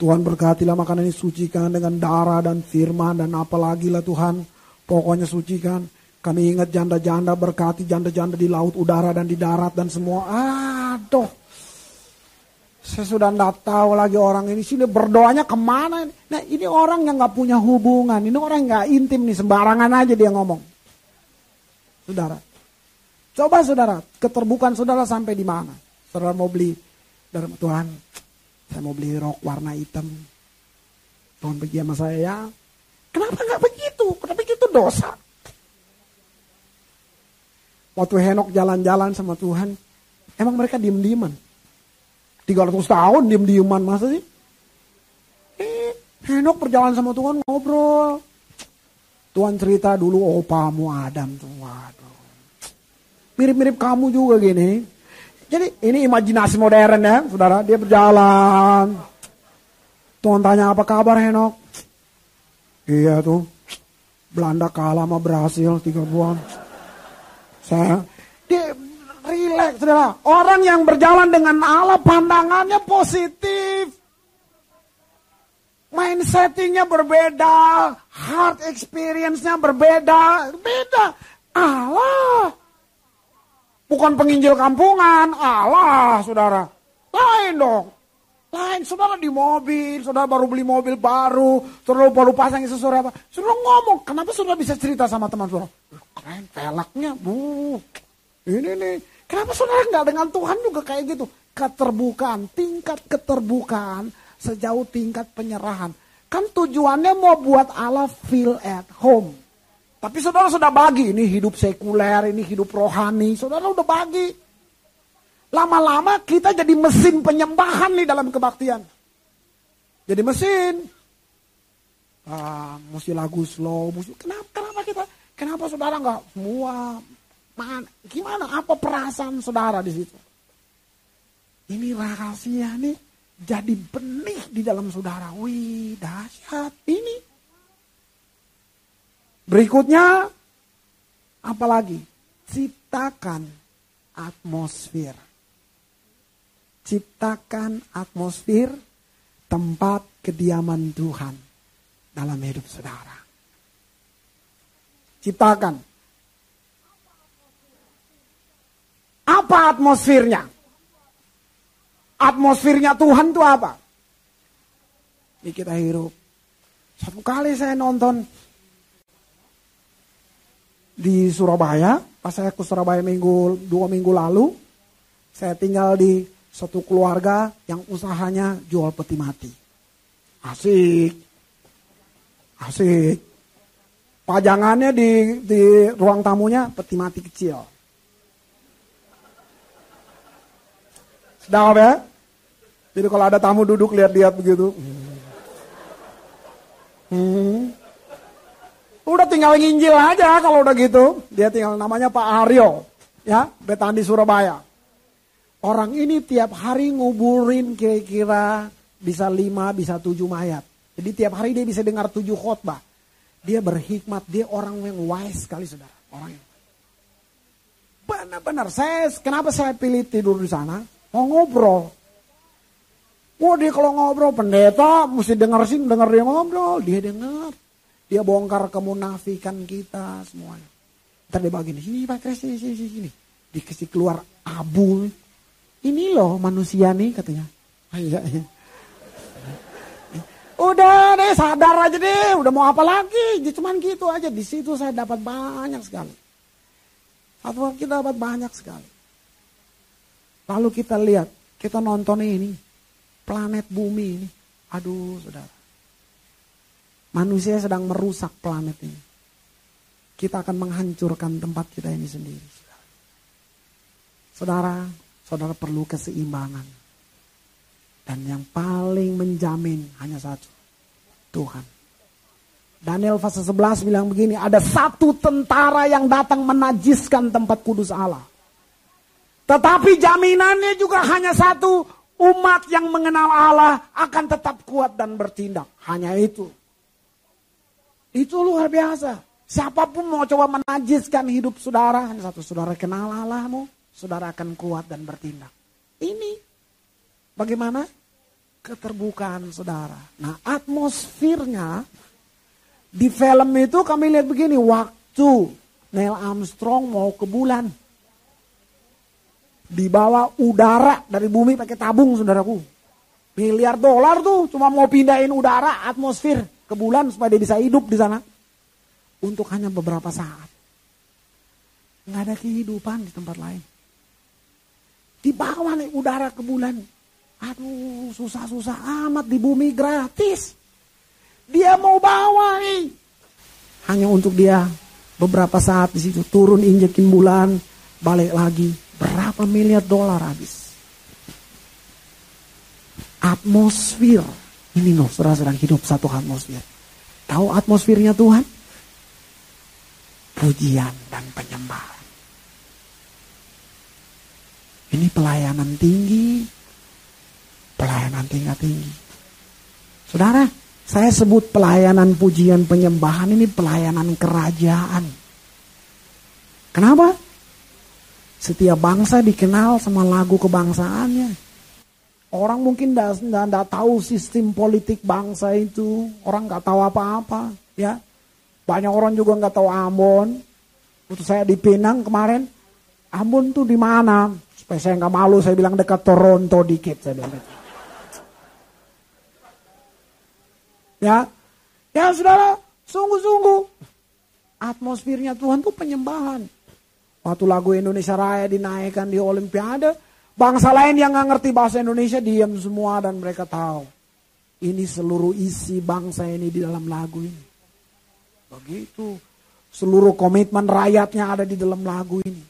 Tuhan berkatilah makanan ini sucikan dengan darah dan firman dan apalagi lah Tuhan. Pokoknya sucikan. Kami ingat janda-janda berkati janda-janda di laut, udara dan di darat dan semua. Aduh. Saya sudah tidak tahu lagi orang ini sini berdoanya ke mana. Nah ini orang yang nggak punya hubungan. Ini orang nggak intim nih sembarangan aja dia ngomong. Saudara, coba saudara keterbukaan saudara sampai di mana? Saudara mau beli dari Tuhan, saya mau beli rok warna hitam. Tuhan pergi sama saya ya. Kenapa nggak begitu? Kenapa begitu dosa? Waktu Henok jalan-jalan sama Tuhan, emang mereka diem-dieman. 300 tahun diem-dieman masa sih? Eh, Henok berjalan sama Tuhan ngobrol. Tuhan cerita dulu opamu Adam tuh. Waduh. Mirip-mirip kamu juga gini. Jadi ini imajinasi modern ya, saudara. Dia berjalan. Tuhan tanya apa kabar Henok? Iya tuh. Belanda kalah sama Brasil tiga bulan. Saya dia Relax, saudara. Orang yang berjalan dengan Allah pandangannya positif. Mindsettingnya berbeda. Heart experience-nya berbeda. Beda. Allah. Bukan penginjil kampungan. Allah, saudara. Lain dong. Lain, saudara di mobil, saudara baru beli mobil baru, saudara baru pasang sesuatu apa. Saudara ngomong, kenapa saudara bisa cerita sama teman saudara? Keren, velgnya, bu. Ini nih, kenapa saudara nggak dengan Tuhan juga kayak gitu? Keterbukaan, tingkat keterbukaan sejauh tingkat penyerahan. Kan tujuannya mau buat Allah feel at home. Tapi saudara sudah bagi, ini hidup sekuler, ini hidup rohani, saudara udah bagi. Lama-lama kita jadi mesin penyembahan nih dalam kebaktian. Jadi mesin. Ah, mesti lagu slow, mesti kenapa kenapa kita kenapa saudara nggak semua man, gimana apa perasaan saudara di situ? Ini rahasia nih jadi benih di dalam saudara. Wih, dahsyat ini. Berikutnya apalagi? Ciptakan atmosfer ciptakan atmosfer tempat kediaman Tuhan dalam hidup saudara. Ciptakan. Apa atmosfernya? Atmosfernya Tuhan itu apa? Ini kita hidup. Satu kali saya nonton di Surabaya, pas saya ke Surabaya minggu dua minggu lalu, saya tinggal di satu keluarga yang usahanya jual peti mati. Asik. Asik. Pajangannya di, di ruang tamunya peti mati kecil. Sedap ya? Jadi kalau ada tamu duduk lihat-lihat begitu. Hmm. Udah tinggal nginjil aja kalau udah gitu. Dia tinggal namanya Pak Aryo. Ya, Betandi Surabaya. Orang ini tiap hari nguburin kira-kira bisa lima, bisa tujuh mayat. Jadi tiap hari dia bisa dengar tujuh khotbah. Dia berhikmat, dia orang yang wise sekali saudara. Orang yang Benar-benar, saya kenapa saya pilih tidur di sana? Mau ngobrol. Wah dia kalau ngobrol pendeta mesti denger sih, denger dia ngobrol, dia denger. Dia bongkar kemunafikan kita semuanya. Ntar dia begini, sini Pak Kres, sini, sini, sini. Dikasih keluar abu ini loh manusia nih katanya. Ah, iya, iya. Udah deh sadar aja deh, udah mau apa lagi? Cuman gitu aja. Di situ saya dapat banyak sekali. Atau kita dapat banyak sekali. Lalu kita lihat, kita nonton ini, planet bumi ini. Aduh saudara. Manusia sedang merusak planet ini. Kita akan menghancurkan tempat kita ini sendiri. Saudara, saudara perlu keseimbangan. Dan yang paling menjamin hanya satu, Tuhan. Daniel pasal 11 bilang begini, ada satu tentara yang datang menajiskan tempat kudus Allah. Tetapi jaminannya juga hanya satu, umat yang mengenal Allah akan tetap kuat dan bertindak. Hanya itu. Itu luar biasa. Siapa pun mau coba menajiskan hidup saudara, hanya satu saudara kenal Allahmu, saudara akan kuat dan bertindak. Ini bagaimana? Keterbukaan saudara. Nah atmosfernya di film itu kami lihat begini, waktu Neil Armstrong mau ke bulan. Dibawa udara dari bumi pakai tabung saudaraku. Miliar dolar tuh cuma mau pindahin udara atmosfer ke bulan supaya dia bisa hidup di sana. Untuk hanya beberapa saat. Nggak ada kehidupan di tempat lain. Dibawa nih udara ke bulan. Aduh, susah-susah amat di bumi gratis. Dia mau bawa nih. Hanya untuk dia beberapa saat di situ turun injekin bulan, balik lagi. Berapa miliar dolar habis. Atmosfer. Ini loh, saudara sedang hidup satu atmosfer. Tahu atmosfernya Tuhan? Pujian dan penyembahan. Ini pelayanan tinggi, pelayanan tingkat tinggi. Saudara, saya sebut pelayanan pujian penyembahan ini pelayanan kerajaan. Kenapa? Setiap bangsa dikenal sama lagu kebangsaannya. Orang mungkin tidak tahu sistem politik bangsa itu. Orang nggak tahu apa-apa. ya. Banyak orang juga nggak tahu Ambon. Waktu saya di Pinang kemarin, Ambon tuh di mana? Supaya saya nggak malu, saya bilang dekat Toronto dikit. Saya bilang. Ya, ya saudara, sungguh-sungguh atmosfernya Tuhan tuh penyembahan. Waktu lagu Indonesia Raya dinaikkan di Olimpiade, bangsa lain yang nggak ngerti bahasa Indonesia diam semua dan mereka tahu. Ini seluruh isi bangsa ini di dalam lagu ini. Begitu. Seluruh komitmen rakyatnya ada di dalam lagu ini.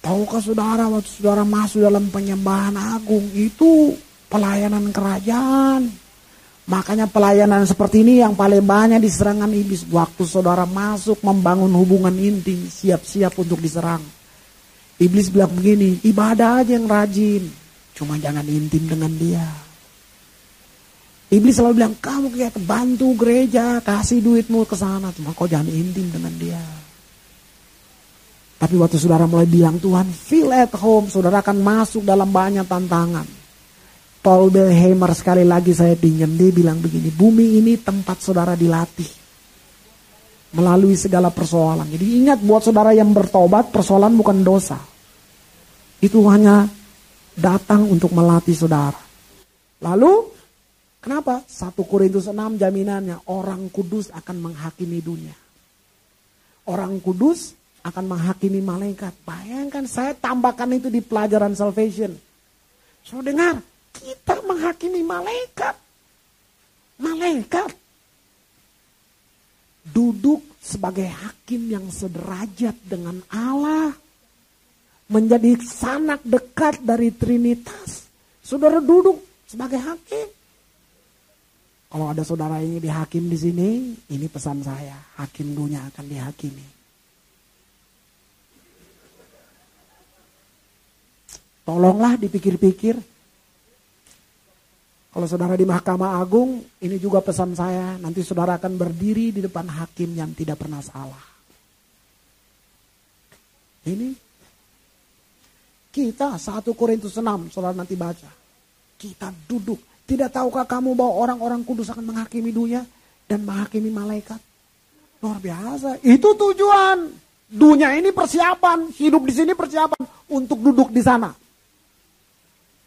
Tahukah saudara waktu saudara masuk dalam penyembahan agung itu pelayanan kerajaan. Makanya pelayanan seperti ini yang paling banyak diserangan iblis. Waktu saudara masuk membangun hubungan intim, siap-siap untuk diserang. Iblis bilang begini, ibadah aja yang rajin. Cuma jangan intim dengan dia. Iblis selalu bilang, kamu kayak bantu gereja, kasih duitmu ke sana. Cuma kau jangan intim dengan dia. Tapi waktu saudara mulai bilang Tuhan, feel at home, saudara akan masuk dalam banyak tantangan. Paul Belheimer sekali lagi saya pinjam dia bilang begini, bumi ini tempat saudara dilatih melalui segala persoalan. Jadi ingat buat saudara yang bertobat, persoalan bukan dosa. Itu hanya datang untuk melatih saudara. Lalu kenapa? 1 Korintus 6 jaminannya orang kudus akan menghakimi dunia. Orang kudus akan menghakimi malaikat. Bayangkan saya tambahkan itu di pelajaran salvation. So dengar, kita menghakimi malaikat. Malaikat. Duduk sebagai hakim yang sederajat dengan Allah. Menjadi sanak dekat dari Trinitas. Saudara duduk sebagai hakim. Kalau ada saudara ini dihakim di sini, ini pesan saya. Hakim dunia akan dihakimi. Tolonglah dipikir-pikir kalau saudara di Mahkamah Agung, ini juga pesan saya, nanti saudara akan berdiri di depan hakim yang tidak pernah salah. Ini kita 1 Korintus 6, saudara nanti baca. Kita duduk. Tidak tahukah kamu bahwa orang-orang kudus akan menghakimi dunia dan menghakimi malaikat? Luar biasa. Itu tujuan. Dunia ini persiapan, hidup di sini persiapan untuk duduk di sana.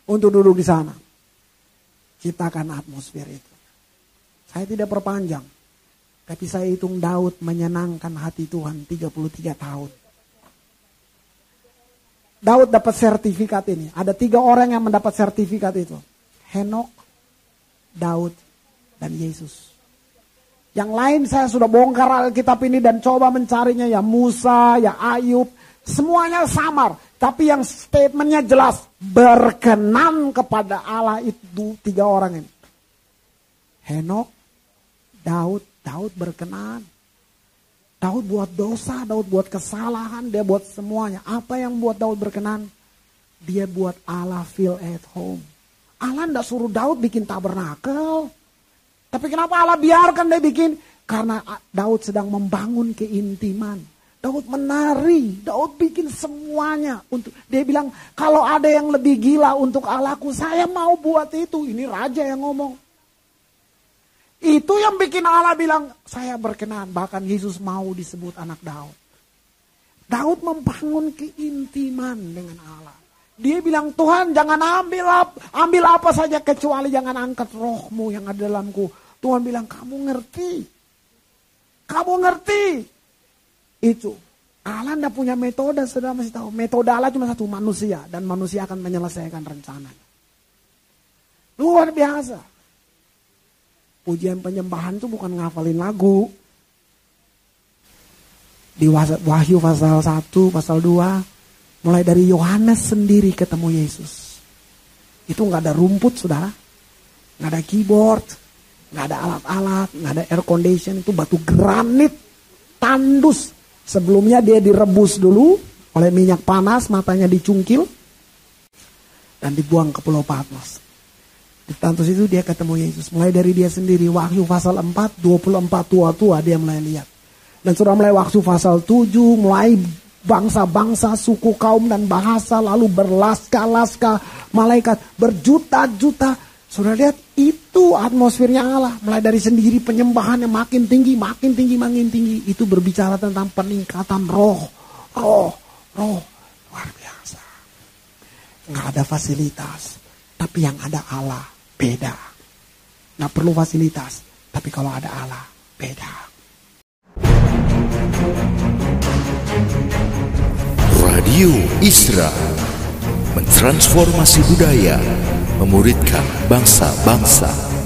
Untuk duduk di sana ciptakan atmosfer itu. Saya tidak perpanjang. Tapi saya hitung Daud menyenangkan hati Tuhan 33 tahun. Daud dapat sertifikat ini. Ada tiga orang yang mendapat sertifikat itu. Henok, Daud, dan Yesus. Yang lain saya sudah bongkar Alkitab ini dan coba mencarinya ya Musa, ya Ayub. Semuanya samar. Tapi yang statementnya jelas. Berkenan kepada Allah itu tiga orang ini. Henok, Daud, Daud berkenan. Daud buat dosa, Daud buat kesalahan, dia buat semuanya. Apa yang buat Daud berkenan? Dia buat Allah feel at home. Allah ndak suruh Daud bikin tabernakel. Tapi kenapa Allah biarkan dia bikin? Karena Daud sedang membangun keintiman Daud menari, Daud bikin semuanya untuk dia bilang kalau ada yang lebih gila untuk Allahku, saya mau buat itu. Ini raja yang ngomong. Itu yang bikin Allah bilang, saya berkenan. Bahkan Yesus mau disebut anak Daud. Daud membangun keintiman dengan Allah. Dia bilang, Tuhan jangan ambil apa, ambil apa saja kecuali jangan angkat rohmu yang ada dalamku. Tuhan bilang, kamu ngerti. Kamu ngerti itu. Allah tidak punya metode, sudah masih tahu. Metode Allah cuma satu, manusia. Dan manusia akan menyelesaikan rencana. Luar biasa. Pujian penyembahan itu bukan ngafalin lagu. Di Wahyu pasal 1, pasal 2, mulai dari Yohanes sendiri ketemu Yesus. Itu nggak ada rumput, saudara. Nggak ada keyboard, nggak ada alat-alat, nggak ada air condition, itu batu granit, tandus, Sebelumnya dia direbus dulu oleh minyak panas, matanya dicungkil dan dibuang ke Pulau Patmos. Di Tantus itu dia ketemu Yesus. Mulai dari dia sendiri, Wahyu pasal 4, 24 tua-tua dia mulai lihat. Dan sudah mulai waktu pasal 7, mulai bangsa-bangsa, suku, kaum, dan bahasa, lalu berlaska-laska, malaikat, berjuta-juta Saudara lihat itu atmosfernya Allah. Mulai dari sendiri penyembahan yang makin tinggi, makin tinggi, makin tinggi. Itu berbicara tentang peningkatan roh. Roh, roh. Luar biasa. Nggak ada fasilitas. Tapi yang ada Allah beda. nggak perlu fasilitas. Tapi kalau ada Allah, beda. Radio Isra mentransformasi budaya, memuridkan bangsa-bangsa.